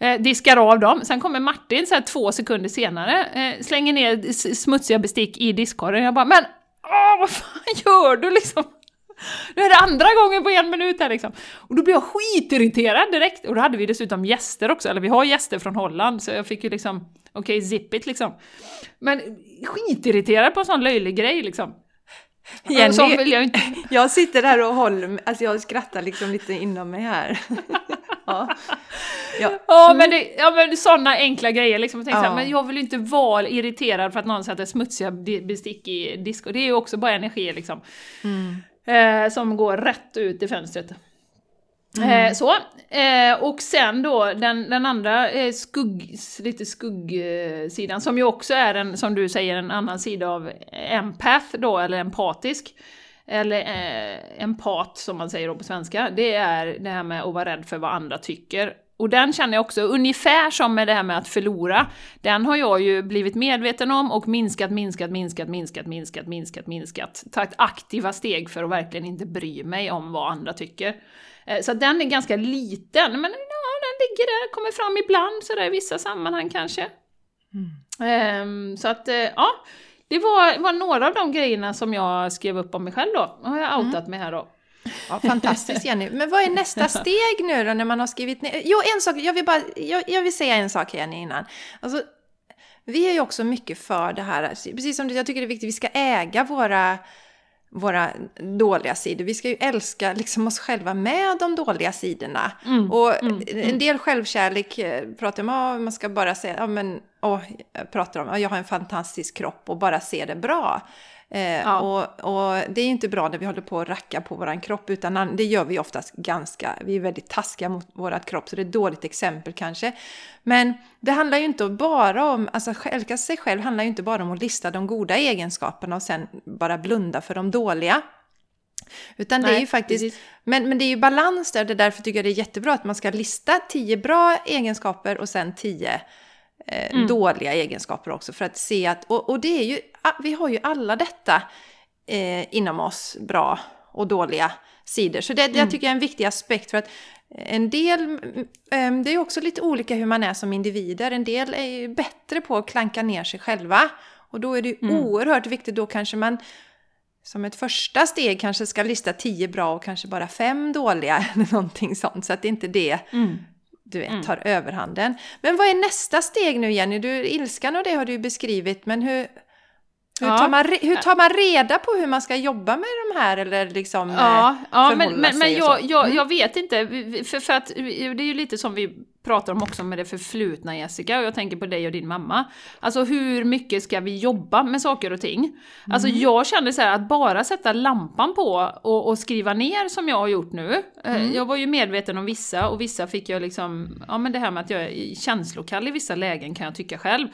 Eh, diskar av dem, sen kommer Martin så här två sekunder senare, eh, slänger ner smutsiga bestick i diskkorgen. Jag bara, men åh, vad fan gör du liksom? Nu är det andra gången på en minut här liksom. Och då blev jag skitirriterad direkt. Och då hade vi dessutom gäster också, eller vi har gäster från Holland, så jag fick ju liksom, okej, okay, zip it liksom. Men skitirriterad på en sån löjlig grej liksom.
Jenny, vill jag, inte. jag sitter där och håller alltså jag skrattar liksom lite inom mig här.
ja. Ja. Ja, men det, ja men sådana enkla grejer liksom. Jag, ja. här, men jag vill inte vara irriterad för att någon sätter smutsiga bestick i disco. Det är ju också bara energi liksom. Mm eh, som går rätt ut i fönstret. Mm. Eh, så, eh, och sen då den, den andra eh, skugg, lite skuggsidan som ju också är en, som du säger, en annan sida av empath då, eller empatisk. Eller eh, empat som man säger då på svenska, det är det här med att vara rädd för vad andra tycker. Och den känner jag också, ungefär som med det här med att förlora, den har jag ju blivit medveten om och minskat, minskat, minskat, minskat, minskat, minskat, minskat. Tagit aktiva steg för att verkligen inte bry mig om vad andra tycker. Eh, så den är ganska liten, men ja, den ligger där, kommer fram ibland sådär i vissa sammanhang kanske. Mm. Um, så att, eh, ja, det var, var några av de grejerna som jag skrev upp om mig själv då. Nu har jag outat mm. mig här då.
Ja, fantastiskt Jenny. Men vad är nästa steg nu då när man har skrivit ner? Jo, en sak, jag vill, bara, jag, jag vill säga en sak Jenny innan. Alltså, vi är ju också mycket för det här, precis som du, jag tycker det är viktigt, vi ska äga våra, våra dåliga sidor. Vi ska ju älska liksom oss själva med de dåliga sidorna. Mm, och mm, en mm. del självkärlek eh, pratar man om, man ska bara säga, ja men, åh, jag pratar om, jag har en fantastisk kropp och bara se det bra. Eh, ja. och, och, det är inte bra när vi håller på att racka på våran kropp, utan det gör vi oftast ganska, vi är väldigt taskiga mot vårat kropp, så det är ett dåligt exempel kanske. Men det handlar ju inte bara om, alltså älska sig själv handlar ju inte bara om att lista de goda egenskaperna och sen bara blunda för de dåliga. Utan Nej, det är ju faktiskt, men, men det är ju balans där, det är därför tycker jag det är jättebra att man ska lista tio bra egenskaper och sen tio eh, mm. dåliga egenskaper också. För att se att, och, och, det är ju, vi har ju alla detta eh, inom oss, bra och dåliga sidor. Så det, mm. jag tycker jag är en viktig aspekt för att en del, eh, det är också lite olika hur man är som individer. En del är ju bättre på att klanka ner sig själva. Och då är det ju mm. oerhört viktigt, då kanske man som ett första steg kanske ska lista tio bra och kanske bara fem dåliga eller någonting sånt. Så att det inte det mm du vet, mm. tar överhanden. Men vad är nästa steg nu Jenny? Du, ilskan och det har du ju beskrivit, men hur, hur, ja. tar man, hur tar man reda på hur man ska jobba med de här eller liksom
Ja, eh, ja men, men, men jag, jag, mm. jag, vet inte, för, för att det är ju lite som vi pratar om också med det förflutna Jessica, och jag tänker på dig och din mamma. Alltså hur mycket ska vi jobba med saker och ting? Alltså mm. jag känner så här att bara sätta lampan på och, och skriva ner som jag har gjort nu. Eh, mm. Jag var ju medveten om vissa och vissa fick jag liksom, ja men det här med att jag är känslokall i vissa lägen kan jag tycka själv.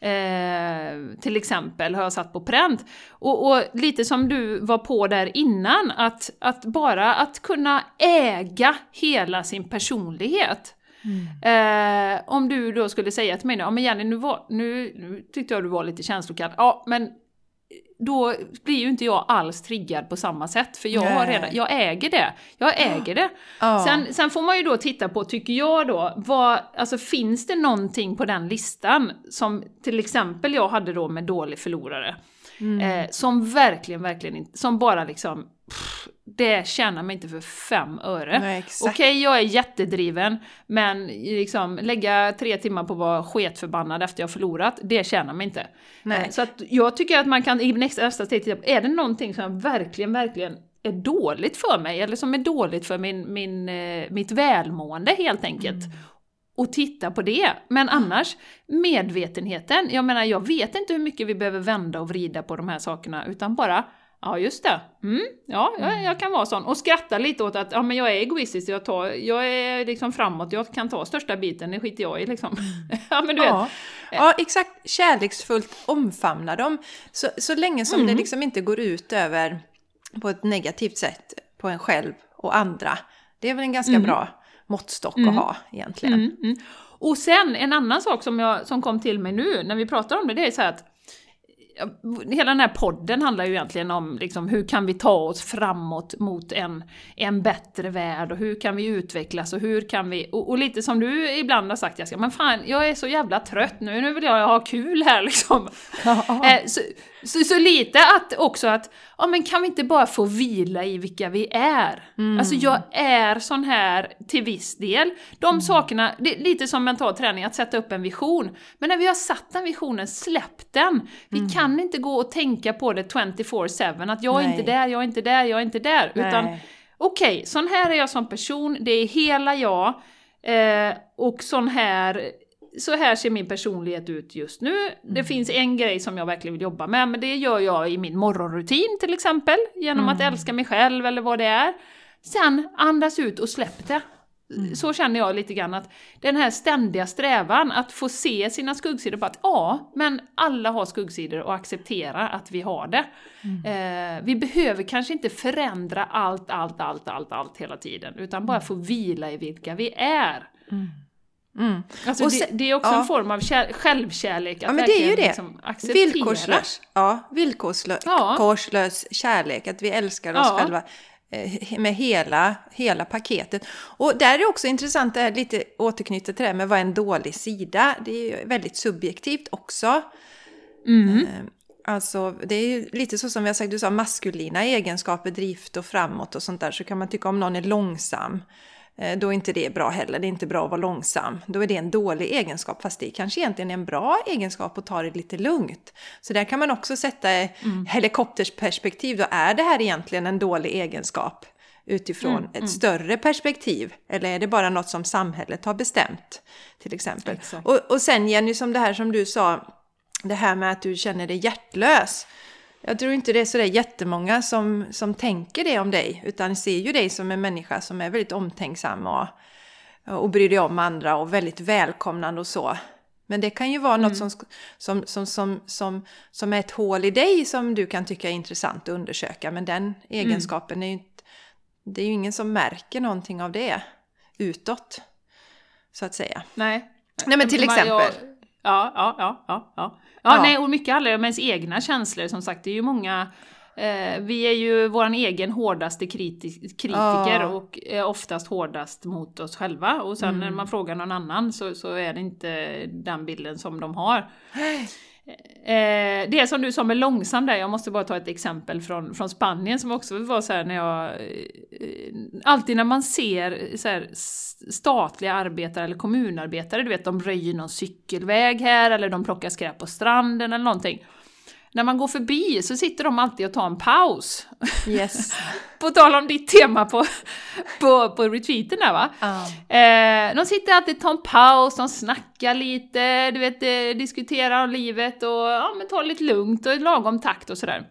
Eh, till exempel har jag satt på pränt. Och, och, lite som du var på där innan, att, att bara att kunna äga hela sin personlighet. Eh, om du då skulle säga till mig, ja men Jenny nu, var, nu, nu tyckte jag du var lite känslokall. Ja, men då blir ju inte jag alls triggad på samma sätt, för jag, har redan, jag äger det. Jag äger det.
Ja.
Sen, sen får man ju då titta på, tycker jag då, vad, alltså finns det någonting på den listan som till exempel jag hade då med dålig förlorare,
Mm.
eh, som verkligen, verkligen inte, som bara liksom, pff, det tjänar mig inte för fem öre. Okej, jag är jättedriven, men liksom lägga tre timmar på att vara sketförbannad efter jag förlorat, det tjänar mig inte.
Nej.
Så att jag tycker att man kan i nästa, steg titta på, är det någonting som verkligen, verkligen är dåligt för mig, eller som är dåligt för min, min, eh, mitt välmående helt enkelt. Och titta på det. Men annars, medvetenheten, jag menar jag vet inte hur mycket vi behöver vända och vrida på de här sakerna, utan bara Ja just det, mm, ja jag, jag kan vara sån. Och skratta lite åt att ja, men jag är egoistisk, jag, tar, jag är liksom framåt, jag kan ta största biten, det skiter jag i liksom. ja men du vet.
Ja. ja, exakt. Kärleksfullt omfamna dem. Så, så länge som
Mm.
det liksom inte går ut över på ett negativt sätt på en själv och andra. Det är väl en ganska bra måttstock att ha egentligen.
Mm, mm. Och sen en annan sak som, jag, som kom till mig nu när vi pratar om det, det är så här att ja, Hela den här podden handlar ju egentligen om liksom, hur kan vi ta oss framåt mot en, en bättre värld? Och hur kan vi utvecklas? Och hur kan vi... Och, och lite som du ibland har sagt Jessica, men fan jag är så jävla trött nu, nu vill jag ha kul här liksom. Eh, så, så, så lite att också att, ja men kan vi inte bara få vila i vilka vi är? Alltså jag är sån här till viss del. De sakerna, det är lite som mental träning, att sätta upp en vision. Men när vi har satt den visionen, släpp den! Vi kan inte gå och tänka på det 24-7, att jag är
Nej.
inte där, jag är inte där, jag är inte där. Utan
Nej.
okej, sån här är jag som person, det är hela jag. Eh, och sån här, så här ser min personlighet ut just nu. Det finns en grej som jag verkligen vill jobba med, men det gör jag i min morgonrutin till exempel, genom att älska mig själv eller vad det är. Sen andas ut och släpp det. Så känner jag lite grann att den här ständiga strävan att få se sina skuggsidor på att ja, men alla har skuggsidor och acceptera att vi har det. Eh, vi behöver kanske inte förändra allt, allt, allt, allt, allt hela tiden, utan bara få vila i vilka vi är.
Mm.
Alltså
Och
det,
sen-
det är också
ja.
en form av kär, självkärlek, att
Ja, men det är ju det.
Liksom.
Villkorslös. Ja, villkorslös
Ja.
kärlek. Att vi älskar oss
Ja.
själva eh, med hela, hela paketet. Och där är det också intressant, det här lite återknyta till det här med vad är en dålig sida. Det är ju väldigt subjektivt också.
Mm.
Eh, Alltså, det är ju lite så som vi har sagt, du sa maskulina egenskaper, drift och framåt och sånt där, så kan man tycka om någon är långsam. Eh, Då är inte det bra heller, det är inte bra att vara långsam. Då är det en dålig egenskap, fast det kanske egentligen är en bra egenskap att ta det lite lugnt. Så där kan man också sätta eh, helikoptersperspektiv, då är det här egentligen en dålig egenskap utifrån ett större perspektiv? Eller är det bara något som samhället har bestämt? Till exempel. Och, och sen Jenny, som det här som du sa, det här med att du känner dig hjärtlös. Jag tror inte det är sådär jättemånga som, som tänker det om dig, utan ser ju dig som en människa som är väldigt omtänksam och, och bryr dig om andra och väldigt välkomnande och så. Men det kan ju vara något som, sk- som, som, som, som, som är ett hål i dig som du kan tycka är intressant att undersöka, men den egenskapen är ju inte, det är ju ingen som märker någonting av det utåt, så att säga.
Nej.
Nej, men till exempel.
Ja, ja, ja, ja. ja.
Ja.
ja nej, och mycket handlar om ens egna känslor, som sagt. Det är ju många... Eh, vi är ju vår egen hårdaste kriti- kritiker
Ja.
och är oftast hårdast mot oss själva. Och sen
Mm.
när man frågar någon annan så, så är det inte den bilden som de har. Eh, det som du sa med långsam där, jag måste bara ta ett exempel från, från Spanien som också var så här när jag... Eh, alltid när man ser så här, statliga arbetare eller kommunarbetare, du vet de röjer någon cykelväg här eller de plockar skräp på stranden eller någonting. När man går förbi så sitter de alltid och tar en paus.
Yes.
På tal om ditt tema på, på, på retreaten där va?
Ja.
Eh, de sitter alltid och tar en paus, de snackar lite, du vet, eh, diskuterar om livet och ja, men tar lite lugnt och i lagom takt och sådär.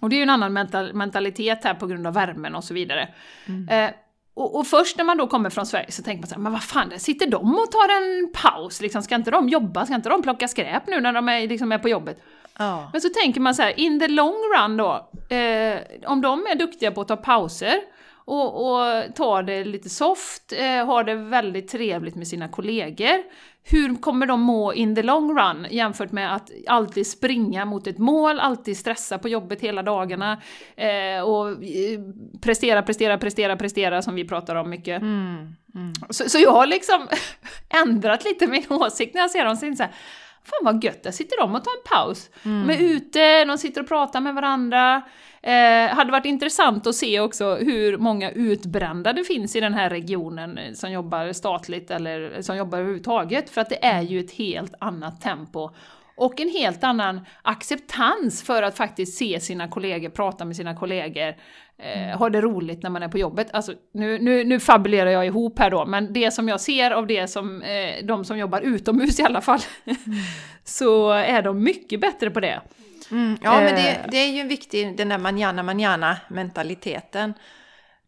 Och det är ju en annan mental, mentalitet här på grund av värmen och så vidare. Eh, och, och först när man då kommer från Sverige så tänker man så här, men vad fan, sitter de och tar en paus? Liksom, ska inte de jobba? Ska inte de plocka skräp nu när de är, liksom, är på jobbet?
Ja.
Men så tänker man så här, in the long run då, eh, om de är duktiga på att ta pauser och, och tar det lite soft, eh, har det väldigt trevligt med sina kollegor. Hur kommer de må in the long run jämfört med att alltid springa mot ett mål, alltid stressa på jobbet hela dagarna eh, och eh, prestera, prestera, prestera, prestera som vi pratar om mycket.
Mm, mm.
Så, så jag har liksom ändrat lite min åsikt när jag ser dem. Så så här, Fan vad gött, där sitter de och tar en paus.
Mm.
De är ute, de sitter och pratar med varandra. Eh, hade varit intressant att se också hur många utbrända det finns i den här regionen som jobbar statligt eller som jobbar överhuvudtaget. För att det är ju ett helt annat tempo. Och en helt annan acceptans för att faktiskt se sina kollegor, prata med sina kollegor, eh, ha det roligt när man är på jobbet. Alltså, nu, nu, nu fabulerar jag ihop här då, men det som jag ser av det som, eh, de som jobbar utomhus i alla fall, så är de mycket bättre på det.
Mm, ja, men det,
Eh.
det är ju en viktig, den där manjana manjana mentaliteten.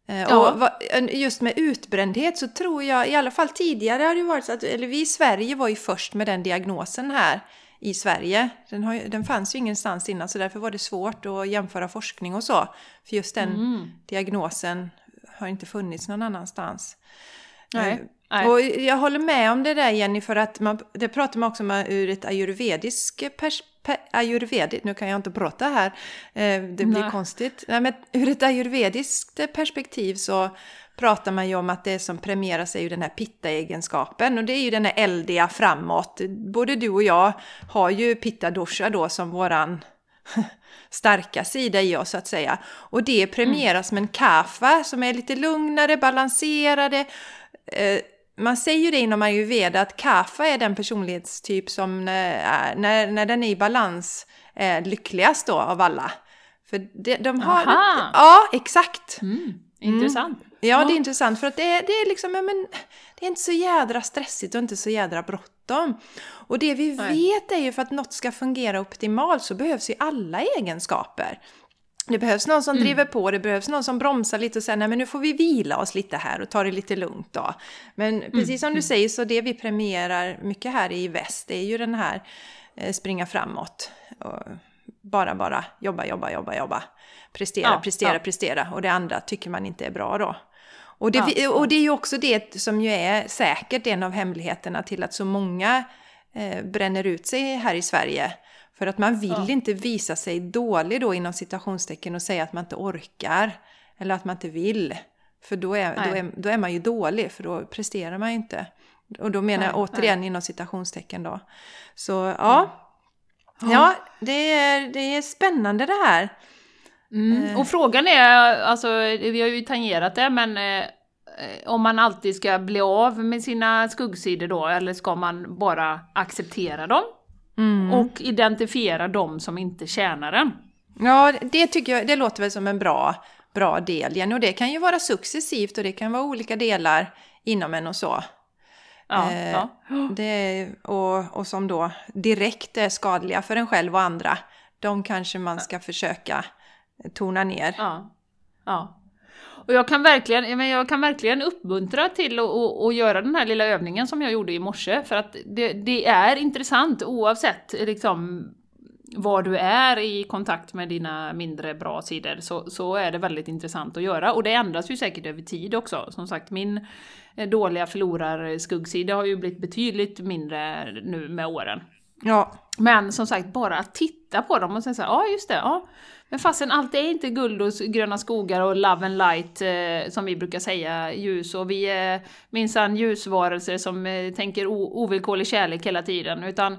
Eh,
Ja.
Och just med utbrändhet så tror jag, i alla fall tidigare har det varit så att, eller vi i Sverige var ju först med den diagnosen här i Sverige. Den, har, den fanns ju ingenstans innan så därför var det svårt att jämföra forskning och så. För just den
Mm.
diagnosen har inte funnits någon annanstans.
Nej.
Eh,
Nej.
Och jag håller med om det där Jenny, för att man, det pratar man också om ur ett ayurvediskt perspektiv. Ayurvediskt, nu kan jag inte prata här, eh, det blir
Nej.
konstigt. Nej, men ur ett ayurvediskt perspektiv så pratar man ju om att det som premieras är ju den här pitta-egenskapen och det är ju den här eldiga framåt. Både du och jag har ju pitta-dosha då som våran starka sida i oss så att säga. Och det premieras med en kafa som är lite lugnare, balanserade. Eh, man säger ju det inom ayurveda att kafa är den personlighetstyp som när, när, när den är i balans är lyckligast då av alla. För de, de har...
Aha.
Ja, exakt.
Mm. Intressant.
Ja, det är intressant för att det, är- det är liksom, men, det är inte så jädra stressigt och inte så jädra bråttom. Och det vi
Nej.
vet är ju för att något ska fungera optimalt så behövs ju alla egenskaper. Det behövs någon som driver på, det behövs någon som bromsar lite och säger nej men nu får vi vila oss lite här och ta det lite lugnt då. Men precis som du säger så det vi premierar mycket här i väst är ju den här eh, springa framåt. Och bara, bara jobba, jobba, jobba, jobba. Prestera,
Ja,
prestera,
ja.
prestera. Och det andra tycker man inte är bra då. Och det,
Ja,
och det är ju också det som ju är säkert en av hemligheterna till att så många eh, bränner ut sig här i Sverige. För att man vill
Ja.
inte visa sig dålig då inom citationstecken och säga att man inte orkar. Eller att man inte vill. För då är, då
Nej.
är, då är man ju dålig, för då presterar man ju inte. Och då menar jag
Nej,
återigen inom citationstecken då. Så ja, ja det, är, det är spännande det här.
Mm.
Eh.
Och frågan är, alltså vi har ju tangerat det, men eh, om man alltid ska bli av med sina skuggsidor då, eller ska man bara acceptera dem?
Mm.
Och identifiera dem som inte tjänar en?
Ja, det tycker jag, det låter väl som en bra, bra del, Jenny. Och det kan ju vara successivt och det kan vara olika delar inom en och så.
Ja,
Eh,
ja.
Det, och, och som då direkt är skadliga för en själv och andra. De kanske man ska försöka tona ner.
Ja. ja. Och jag kan verkligen, jag kan verkligen uppmuntra till att att- att göra den här lilla övningen som jag gjorde i morse, för att det, det är intressant oavsett liksom var du är i kontakt med dina mindre bra sidor så, så är det väldigt intressant att göra. Och det ändras ju säkert över tid också. Som sagt, min eh, dåliga förlorar-skuggsida har ju blivit betydligt mindre nu med åren.
Ja,
Men som sagt, bara att titta på dem och säga så här, ja just det, ja. Men fastän allt är inte guld och gröna skogar och love and light eh, som vi brukar säga, ljus och vi är minsann ljusvarelser som eh, tänker ovillkorlig kärlek hela tiden, utan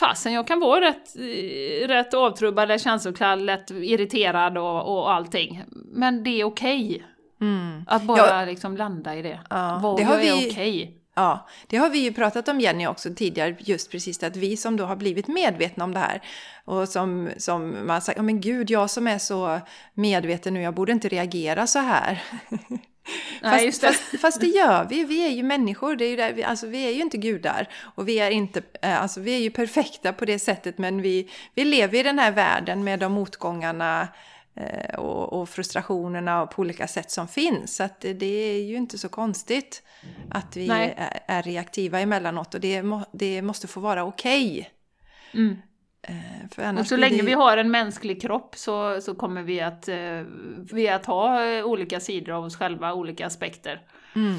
fasen jag kan vara rätt, eh, rätt avtrubbad, känslokall, lätt irriterad och, och allting. Men det är okej.
mm.
Att bara liksom landa i det.
Ja,
Vad
det har
jag är
vi-
okej.
Ja, det har vi ju pratat om Jenny också tidigare, just precis att vi som då har blivit medvetna om det här och som, som man sagt, ja men gud, jag som är så medveten nu, jag borde inte reagera så här.
Nej,
fast. Fast, fast det gör vi, vi är ju människor, det är ju där, vi, alltså vi är ju inte gudar. Och vi är, inte, eh, alltså vi är ju perfekta på det sättet, men vi, vi lever i den här världen med de motgångarna och, och frustrationerna på olika sätt som finns. Så det, är ju inte så konstigt att vi är, är reaktiva emellanåt och det, må, det måste få vara okej.
Mm.
Eh,
Och så länge
det-
vi har en mänsklig kropp så, så kommer vi att, eh, vi att ha eh, olika sidor av oss själva, olika aspekter.
Mm.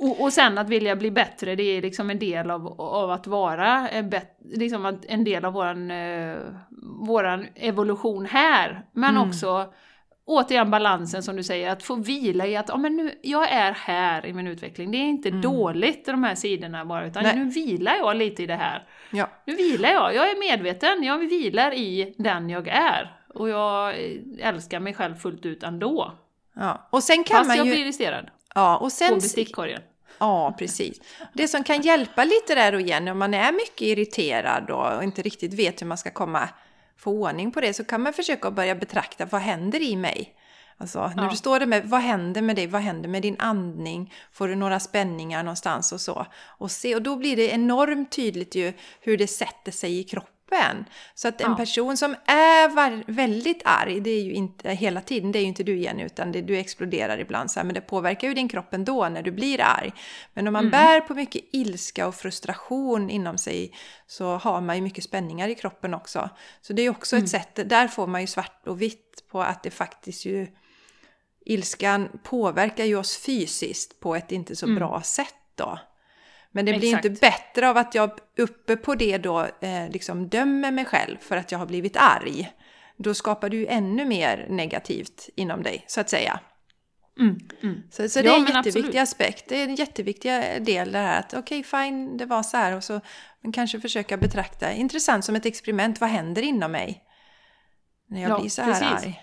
Och, och sen att vilja bli bättre, det är liksom en del av, av att vara en, bet, liksom en del av våran, eh, våran evolution här. Men
Mm.
också återigen balansen som du säger, att få vila i att ja, men nu, jag är här i min utveckling. Det är inte dåligt de här sidorna bara, utan
Mm. Nej.
nu vilar jag lite i det här.
Ja.
Nu vilar jag, jag är medveten, jag vilar i den jag är. Och jag eh, älskar mig själv fullt ut ändå.
Ja. Och sen kan
Fast
man
jag
ju...
blir irriterad
Ja, och
på
sen...
bestickkorgen.
Ja, precis. Det som kan hjälpa lite där och igen, om man är mycket irriterad och inte riktigt vet hur man ska komma få ordning på det, så kan man försöka börja betrakta vad händer i mig? Alltså, när
Ja.
du står där med vad händer med dig, vad händer med din andning, får du några spänningar någonstans och så. Och, se, och då blir det enormt tydligt ju hur det sätter sig i kroppen. Så att en
Ja.
person som är väldigt arg, det är ju inte hela tiden, det är ju inte du igen, utan det, du exploderar ibland så här, men det påverkar ju din kropp ändå när du blir arg. Men om man bär på mycket ilska och frustration inom sig så har man ju mycket spänningar i kroppen också. Så det är också ett sätt, där får man ju svart och vitt på att det faktiskt ju ilskan påverkar ju oss fysiskt på ett inte så bra sätt då. Men det blir
Exakt.
inte bättre av att jag uppe på det då eh, liksom dömer mig själv för att jag har blivit arg. Då skapar du ju ännu mer negativt inom dig, så att säga.
Mm, mm.
Så, så det
Ja,
är en jätteviktig
absolut.
aspekt. Det är en jätteviktig del det här att okej, fine, det var så här och så kanske försöka betrakta, intressant som ett experiment, vad händer inom mig? När jag
Ja,
blir så här
precis.
arg.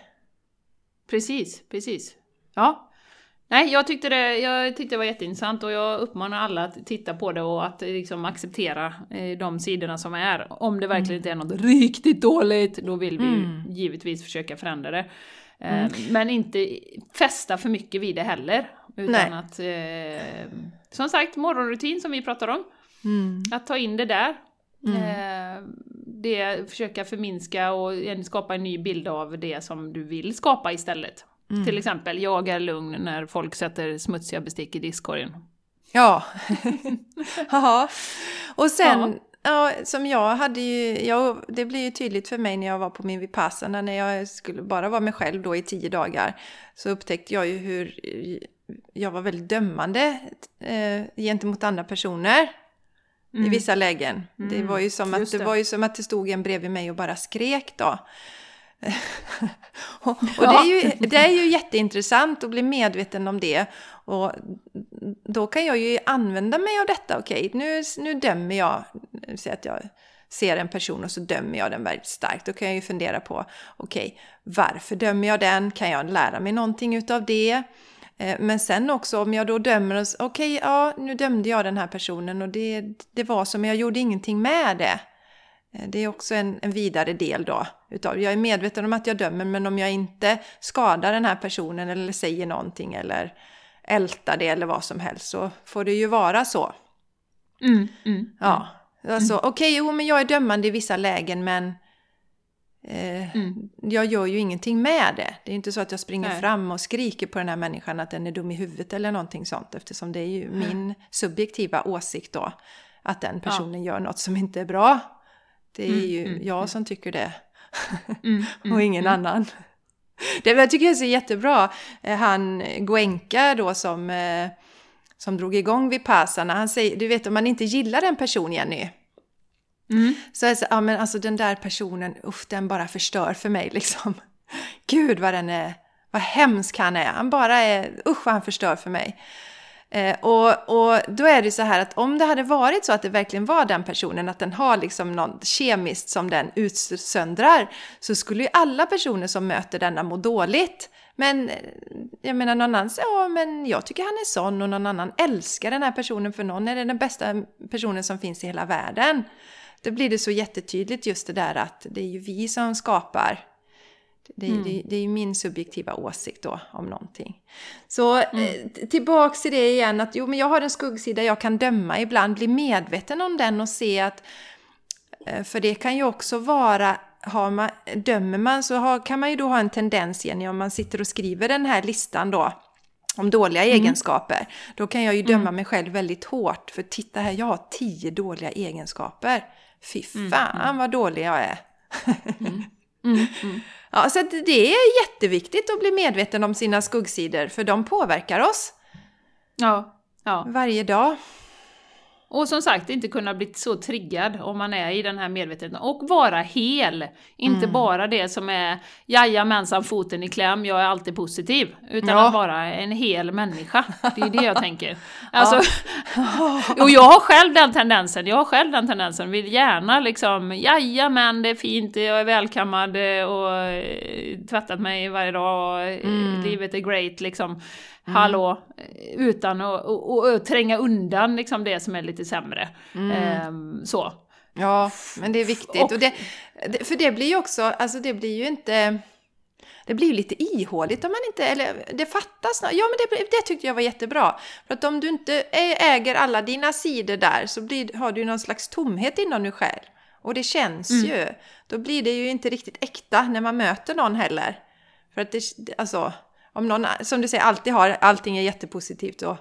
Precis, precis. Ja. Nej, jag tyckte, det, jag tyckte det var jätteintressant och jag uppmanar alla att titta på det och att liksom acceptera eh, de sidorna som är. Om det verkligen inte är något riktigt dåligt, då vill vi
Mm.
givetvis försöka förändra det. Eh, Men inte fästa för mycket vid det heller. Utan
Nej.
att, eh, som sagt, morgonrutin som vi pratar om.
Mm.
Att ta in det där. Eh, det, försöka förminska och en- skapa en ny bild av det som du vill skapa istället.
Mm.
Till exempel, jag är lugn när folk sätter smutsiga bestick i diskkorgen.
Ja. Jaha. Och sen, ja. som jag hade ju, jag, det blev ju tydligt för mig när jag var på min Vipassana, när jag skulle bara vara mig själv då i tio dagar, så upptäckte jag ju hur jag var väldigt dömande eh, gentemot andra personer. I vissa lägen. Det, var ju som att, det
det.
var ju som att det stod en bredvid mig och bara skrek då. Och och det, är ju, det är ju jätteintressant att bli medveten om det. Och då kan jag ju använda mig av detta. Okej, nu, nu dömer jag. Säg att jag ser en person och så dömer jag den väldigt starkt. Då kan jag ju fundera på, okej, varför dömer jag den? Kan jag lära mig någonting utav det? Eh, Men sen också om jag då dömer, okej, ja, nu dömde jag den här personen och det, det var som, jag gjorde ingenting med det. Eh, Det är också en, en vidare del då. Utav, jag är medveten om att jag dömer, men om jag inte skadar den här personen eller säger någonting eller ältar det eller vad som helst så får det ju vara så.
Mm, mm.
Ja, alltså okej, jo men jag är dömande i vissa lägen men eh,
Mm.
jag gör ju ingenting med det. Det är inte så att jag springer
Nej.
fram och skriker på den här människan att den är dum i huvudet eller någonting sånt eftersom det är ju min subjektiva åsikt då att den personen gör något som inte är bra. Det är
Mm,
ju
mm,
jag som tycker det
Mm, mm,
och ingen annan. Det jag tycker jag är jättebra. Eh, Han Goenka då som, eh, som drog igång Vipassana, han säger, du vet om man inte gillar en person Jenny,
Mm.
så är det så, ja men alltså den där personen, uff den bara förstör för mig liksom. Gud vad den är, vad hemsk han är, han bara är, usch vad han förstör för mig. Eh, och, och då är det så här att om det hade varit så att det verkligen var den personen, att den har liksom något kemiskt som den utsöndrar, så skulle ju alla personer som möter denna må dåligt. Men eh, jag menar någon annan säger, ja men jag tycker han är sån och någon annan älskar den här personen för någon är det den bästa personen som finns i hela världen. Då blir det så jättetydligt just det där att det är ju vi som skapar. Det är, det, det är ju min subjektiva åsikt då om någonting. Så eh, t- tillbaks till det igen att jo men jag har en skuggsida jag kan döma ibland, bli medveten om den och se att eh, för det kan ju också vara har man, dömer man så har, kan man ju då ha en tendens igen om man sitter och skriver den här listan då om dåliga egenskaper. Då kan jag ju döma mig själv väldigt hårt för titta här, jag har tio dåliga egenskaper. Fy fan vad dålig jag är. Ja, så det är jätteviktigt att bli medveten om sina skuggsidor för de påverkar oss
Ja, ja.
varje dag.
Och som sagt, inte kunna bli så triggad om man är i den här medvetenheten. Och vara hel! Inte
Mm.
bara det som är jajamensan, foten i kläm, jag är alltid positiv. Utan
Ja.
att vara en hel människa. Det är det jag tänker. Alltså, och jag har själv den tendensen, jag har själv den tendensen. Vill gärna liksom, jajamän det är fint, jag är välkammad och eh, tvättat mig varje dag och eh,
Mm.
livet är great liksom. Hallå! Utan att och, och, och tränga undan liksom det som är lite sämre.
Mm.
Ehm, så.
Ja, men det är viktigt.
Och-
Och det, för det blir ju också, alltså det blir ju inte... Det blir ju lite ihåligt om man inte, eller det fattas nå- Ja men det, det tyckte jag var jättebra. För att om du inte äger alla dina sidor där så blir, har du ju någon slags tomhet inom dig själv. Och det känns ju. Då blir det ju inte riktigt äkta när man möter någon heller. För att det, alltså, om någon, som du säger, alltid har, allting är jättepositivt och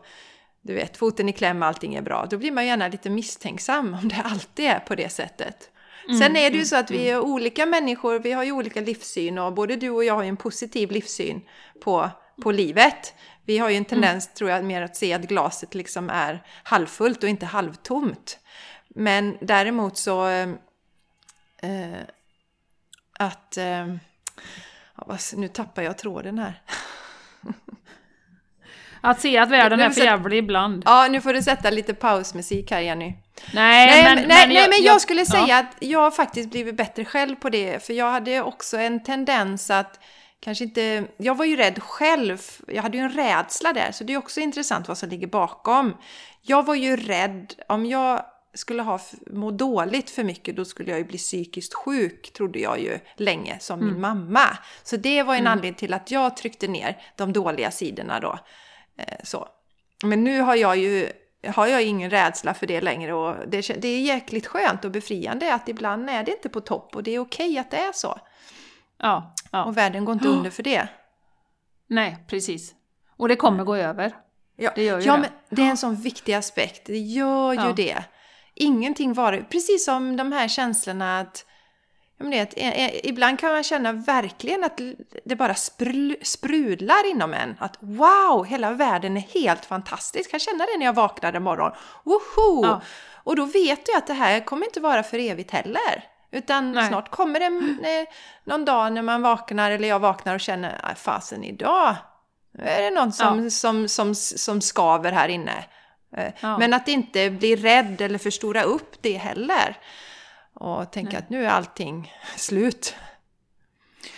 du vet, foten i kläm, allting är bra. Då blir man gärna lite misstänksam om det alltid är på det sättet. Sen är det ju så att vi är olika människor, vi har ju olika livssyn och både du och jag har ju en positiv livssyn på, på livet. Vi har ju en tendens, tror jag, mer att se att glaset liksom är halvfullt och inte halvtomt. Men däremot så... Eh, att... Vad- nu tappar jag tråden här.
Att se att världen är för jävlig ibland.
Ja, nu får du sätta lite pausmusik här Jenny.
Nej,
Nej, men, nej, nej, men jag, skulle
ja.
säga att jag faktiskt blivit bättre själv på det. För jag hade också en tendens att kanske inte... Jag var ju rädd själv. Jag hade ju en rädsla där. Så det är också intressant vad som ligger bakom. Jag var ju rädd. Om jag skulle ha må dåligt för mycket då skulle jag ju bli psykiskt sjuk, trodde jag ju länge, som min mamma. Så det var en anledning till att jag tryckte ner de dåliga sidorna då. Eh, så. Men nu har jag ju har jag ingen rädsla för det längre och det, det är jäkligt skönt och befriande att ibland är det inte på topp och det är okej att det är så.
Ja, ja.
Och världen går inte under för det.
Nej, precis. Och det kommer gå över.
Ja,
Det gör ju
ja
det.
men det är en sån viktig aspekt. Det gör ju
Ja.
det. Ingenting varar... Precis som de här känslorna att... Jag menar, eh, eh, ibland kan man känna verkligen att det bara sprudlar inom en. Att wow, hela världen är helt fantastisk. Jag kan känna det när jag vaknar en morgon. Woho!
Ja.
Och då vet jag att det här kommer inte vara för evigt heller. Utan
Nej.
snart kommer det eh, någon dag när man vaknar, eller jag vaknar och känner, "Aj, fasen idag är det någon som, som, som, som skaver här inne.
Ja.
Men att inte bli rädd eller förstora upp det heller. Och tänka att nu är allting slut.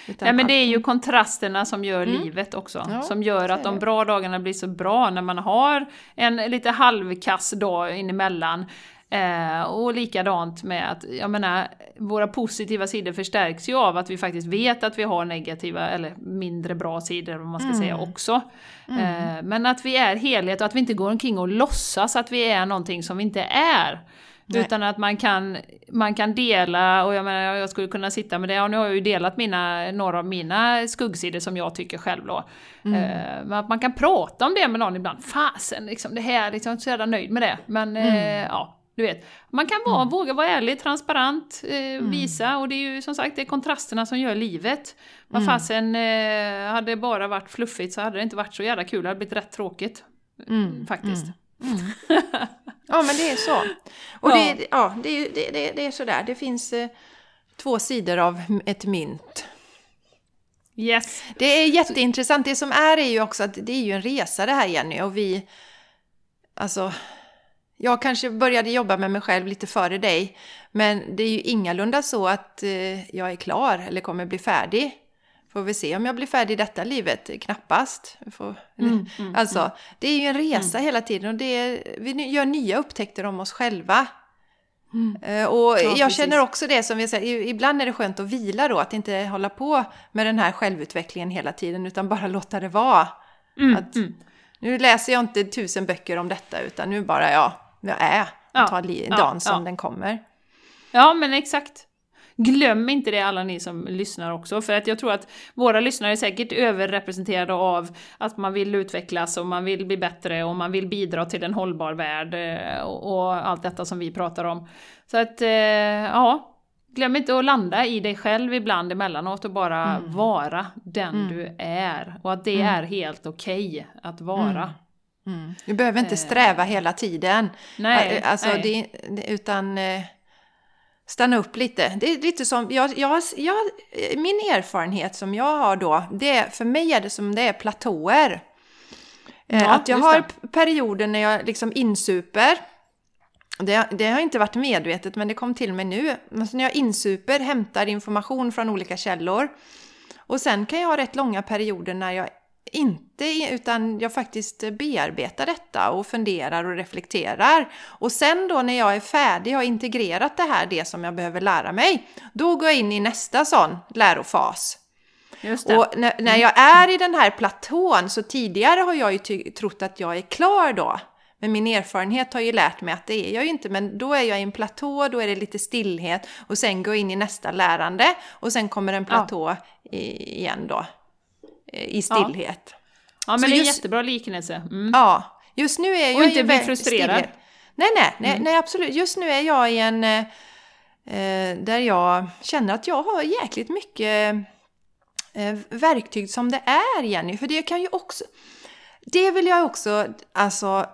Utan
Nej men det är ju kontrasterna som gör livet också.
Mm. Ja,
som gör att de bra dagarna blir så bra när man har en lite halvkass dag inemellan. Eh, och likadant med att, jag menar, våra positiva sidor förstärks ju av att vi faktiskt vet att vi har negativa eller mindre bra sidor, vad man ska
Mm.
säga också. Eh, men att vi är helhet och att vi inte går omkring och låtsas att vi är någonting som vi inte är.
Nej.
Utan att man kan, man kan dela, och jag menar jag skulle kunna sitta med det, och nu har jag ju delat mina, några av mina skuggsidor som jag tycker själv då. Eh, men att man kan prata om det med någon ibland, fasen liksom det här, liksom, jag är inte så jävla nöjd med det. Men eh, ja, du vet. Man kan vara, våga vara ärlig, transparent, eh, visa, och det är ju som sagt det är kontrasterna som gör livet. Vad fasen, eh, hade det bara varit fluffigt så hade det inte varit så jävla kul, det hade blivit rätt tråkigt.
Mm,
Faktiskt.
Ja, men det är så. Och
Ja.
det, ja, det, är- det, det, det är sådär. Det finns eh, två sidor av ett mynt.
Yes.
Det är jätteintressant. Det som är är ju också att det är ju en resa det här Jenny och vi... Alltså... Jag kanske började jobba med mig själv lite före dig. Men det är ju ingalunda så att eh, jag är klar eller kommer bli färdig. Får vi se om jag blir färdig i detta livet? Knappast. Får,
Mm, mm,
alltså, det är ju en resa hela tiden och det är, vi gör nya upptäckter om oss själva. Eh, Och
Ja,
jag
precis.
känner också det som vi säger, ibland är det skönt att vila då, att inte hålla på med den här självutvecklingen hela tiden, utan bara låta det vara.
Mm,
Att,
mm.
Nu läser jag inte tusen böcker om detta, utan nu bara jag, jag är,
Ja,
och tar li-
ja,
dagen som
ja.
den kommer.
Ja, men exakt. Glöm inte det alla ni som lyssnar också, för att jag tror att våra lyssnare är säkert överrepresenterade av att man vill utvecklas och man vill bli bättre och man vill bidra till en hållbar värld eh, och, allt detta som vi pratar om. Så att, eh, ja, glöm inte att landa i dig själv ibland emellanåt och bara mm. vara den mm. du är. Och att det mm. är helt okej okay att vara.
Mm. mm. Du behöver inte sträva hela tiden.
Nej,
alltså,
nej.
Det, utan eh, stanna upp lite. Det är lite som, jag, jag, jag, min erfarenhet som jag har då, det, för mig är det som det är platåer. Eh, ja, att jag har det. perioder när jag liksom insuper det, det, har inte varit medvetet men det kom till mig nu. Alltså när jag insuper, hämtar information från olika källor. Och sen kan jag ha rätt långa perioder när jag inte, utan jag faktiskt bearbetar detta och funderar och reflekterar. Och sen då när jag är färdig och har integrerat det här, det som jag behöver lära mig, då går jag in i nästa sån lärofas. Och när, när jag är i den här platån, så tidigare har jag ju trott att jag är klar då. Men min erfarenhet har ju lärt mig att det är jag ju inte. Men då är jag i en platå, då är det lite stillhet och sen går jag in i nästa lärande och sen kommer en platå ja. igen då. Eh, I stillhet. Ja,
ja men Så det är en jättebra liknelse.
Mm. Ja, just nu är jag
Och inte bli frustrerad. Stillhet.
Nej, nej, nej, mm. nej, absolut. Just nu är jag i en... Eh, eh, där jag känner att jag har jäkligt mycket eh, verktyg som det är, Jenny. För det kan ju också... Det vill jag också alltså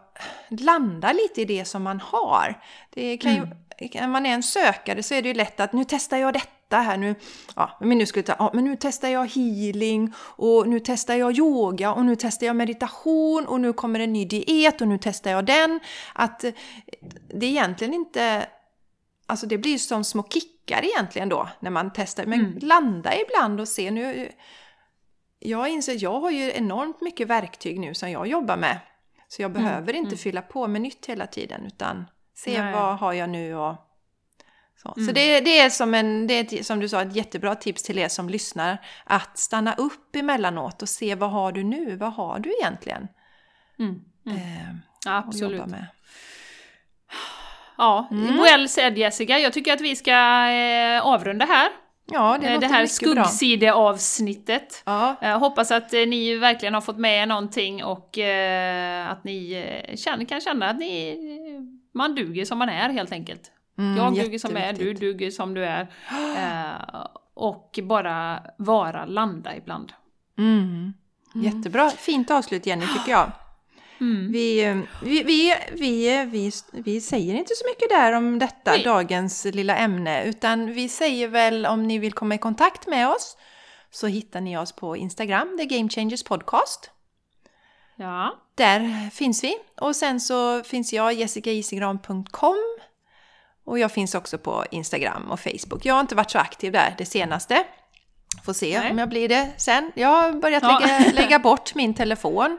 landa lite i det som man har. Det kan ju, mm. När man är en sökare så är det ju lätt att nu testar jag detta här nu. Ja, men nu, skulle ta, ja, men nu testar jag healing och nu testar jag yoga och nu testar jag meditation och nu kommer en ny diet och nu testar jag den. Att det är egentligen inte... Alltså det blir som små kickar egentligen då när man testar. Men mm. landa ibland och se nu... Jag inser jag har ju enormt mycket verktyg nu som jag jobbar med så jag mm, behöver mm. inte mm. fylla på med nytt hela tiden utan se Nej. vad har jag nu och så, mm. så det, det, är som en, det är som du sa ett jättebra tips till er som lyssnar att stanna upp emellanåt och se vad har du nu, vad har du egentligen?
Mm. Mm. Eh, Absolut. Med. Ja, mm. well said Jessica. Jag tycker att vi ska eh, avrunda här.
Ja, det,
eh, det här skuggsideavsnittet.
Ja.
Jag hoppas att eh, ni verkligen har fått med er någonting och eh, att ni kan känna att ni, man duger som man är helt enkelt. Mm, jag duger som är, du duger som du är. och bara vara, landa ibland.
Mm. mm. Jättebra, fint avslut Jenny tycker jag. Mm. Vi, vi, vi, vi, vi, vi säger inte så mycket där om detta, Nej. dagens lilla ämne, utan vi säger väl om ni vill komma i kontakt med oss så hittar ni oss på Instagram, The Game Changers Podcast.
Ja.
Där finns vi. Och sen så finns jag, jessicaisigran.com och jag finns också på Instagram och Facebook. Jag har inte varit så aktiv där det senaste. Får se Nej. om jag blir det sen. Jag har börjat ja. lägga, lägga bort min telefon.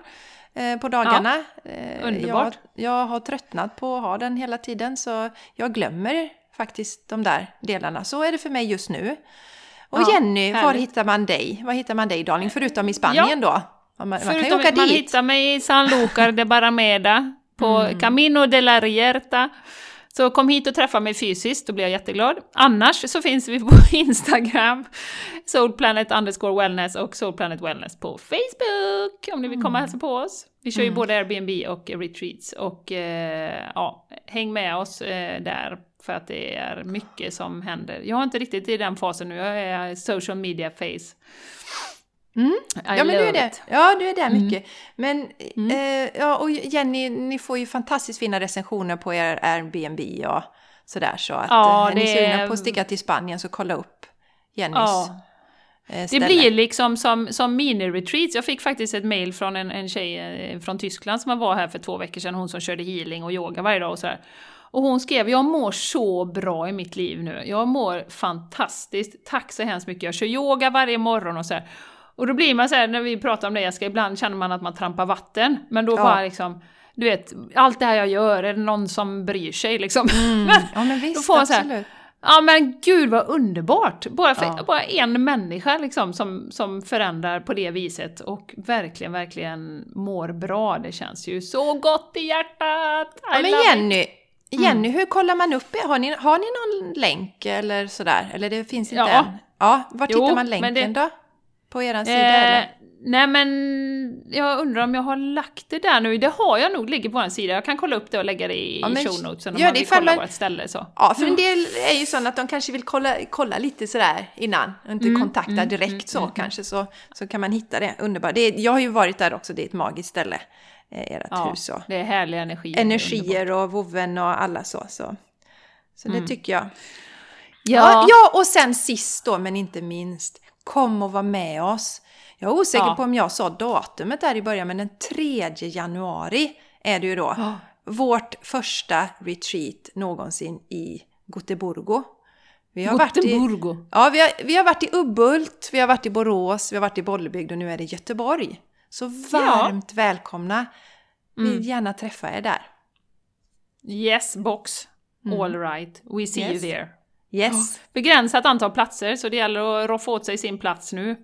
Eh, på dagarna.
Ja, eh, underbart.
Jag, jag, har tröttnat på att ha den hela tiden så jag glömmer faktiskt de där delarna. Så är det för mig just nu. Och ja, Jenny, härligt. var hittar man dig? Var hittar man dig darling? Förutom i Spanien då? Man, man
Förutom, kan ju åka dit. Man hittar mig i San Lucar de Barrameda på mm. Camino de la Rierta. Så kom hit och träffa mig fysiskt, då blir jag jätteglad. Annars så finns vi på Instagram, soulplanet underscore wellness och soulplanet wellness på Facebook om ni vill komma och hälsa på oss. Vi kör ju mm. både Airbnb och retreats och eh, ja, häng med oss eh, där för att det är mycket som händer. Jag har inte riktigt i den fasen nu, jag är social media face.
Mm. Ja, men du är det. Ja, du är där mm. mycket. Men, mm. eh, ja, och Jenny, ni får ju fantastiskt fina recensioner på er Airbnb och sådär. Så att ja, eh, är ni sugna på att sticka till Spanien så kolla upp Jennys ja.
eh, Det blir liksom som, som mini-retreats. Jag fick faktiskt ett mail från en, en tjej eh, från Tyskland som var här för två veckor sedan, hon som körde healing och yoga varje dag och sådär. Och hon skrev, jag mår så bra i mitt liv nu. Jag mår fantastiskt. Tack så hemskt mycket. Jag kör yoga varje morgon och sådär. Och då blir man så här, när vi pratar om det Jessica, ibland känner man att man trampar vatten. Men då ja. bara liksom, du vet, allt det här jag gör, är det någon som bryr sig liksom?
Mm. ja men visst, då får man så här,
Ja men gud vad underbart! Bara, för, ja. bara en människa liksom som, som förändrar på det viset och verkligen, verkligen mår bra. Det känns ju så gott i hjärtat! I
ja, men Jenny, Jenny, mm. hur kollar man upp er? Har ni, har ni någon länk eller sådär? Eller det finns inte
Ja.
än? Ja, var
Jo,
man länken
det-
då? På eran sida
Eh,
eller?
nej men, jag undrar om jag har lagt det där nu. Det har jag nog, ligger på vår sida. Jag kan kolla upp det och lägga det i
Ja,
show notesen om
gör
man
det
vill kolla
man-
vårt ställe så.
Ja, för en del är ju sådana att de kanske vill kolla, kolla lite sådär innan och inte
Mm,
kontakta
mm,
direkt
mm,
så
mm,
kanske så, så kan man hitta det. Underbart. Det är, jag har ju varit där också, det är ett magiskt ställe. Eh, ert
Ja,
hus och
det är härliga energier.
Energier och vovven och alla så. Så, så det
Mm.
tycker jag.
Ja,
Ja, ja, och sen sist då, men inte minst, kom och var med oss. Jag är osäker
Ja.
på om jag sa datumet där i början, men den 3 januari är det ju då.
Ja.
Vårt första retreat någonsin i Göteborg. Vi har varit i, ja, vi har, vi har varit i Ubbult, vi har varit i Borås, vi har varit i Bollebygd och nu är det Göteborg. Så varmt välkomna! Vi
Mm.
vill gärna träffa er där.
Yes, box. All right. We see
Mm. Yes.
you there.
Yes!
Begränsat antal platser, så det gäller att roffa åt sig sin plats nu.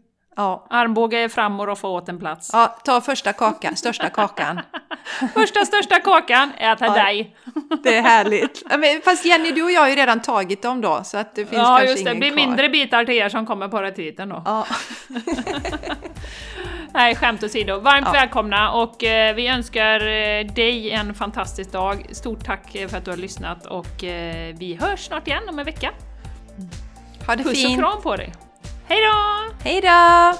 Ja.
Armbåge fram och roffa åt en plats.
ja, ta första kakan, största kakan.
Första största kakan, äta
Ja.
dig.
Det är härligt. Men, fast Jenny, du och jag har ju redan tagit dem då, så att det finns
Ja,
kanske
just det. Det
ingen
blir
kvar.
mindre bitar till er som kommer på retreaten då.
Ja.
Nej, skämt åsido. Varmt
Ja.
välkomna och eh, vi önskar eh, dig en fantastisk dag. Stort tack eh, för att du har lyssnat och eh, vi hörs snart igen om en vecka.
Ha det
Puss och
fint.
kram på dig. Hej då!
Hej då!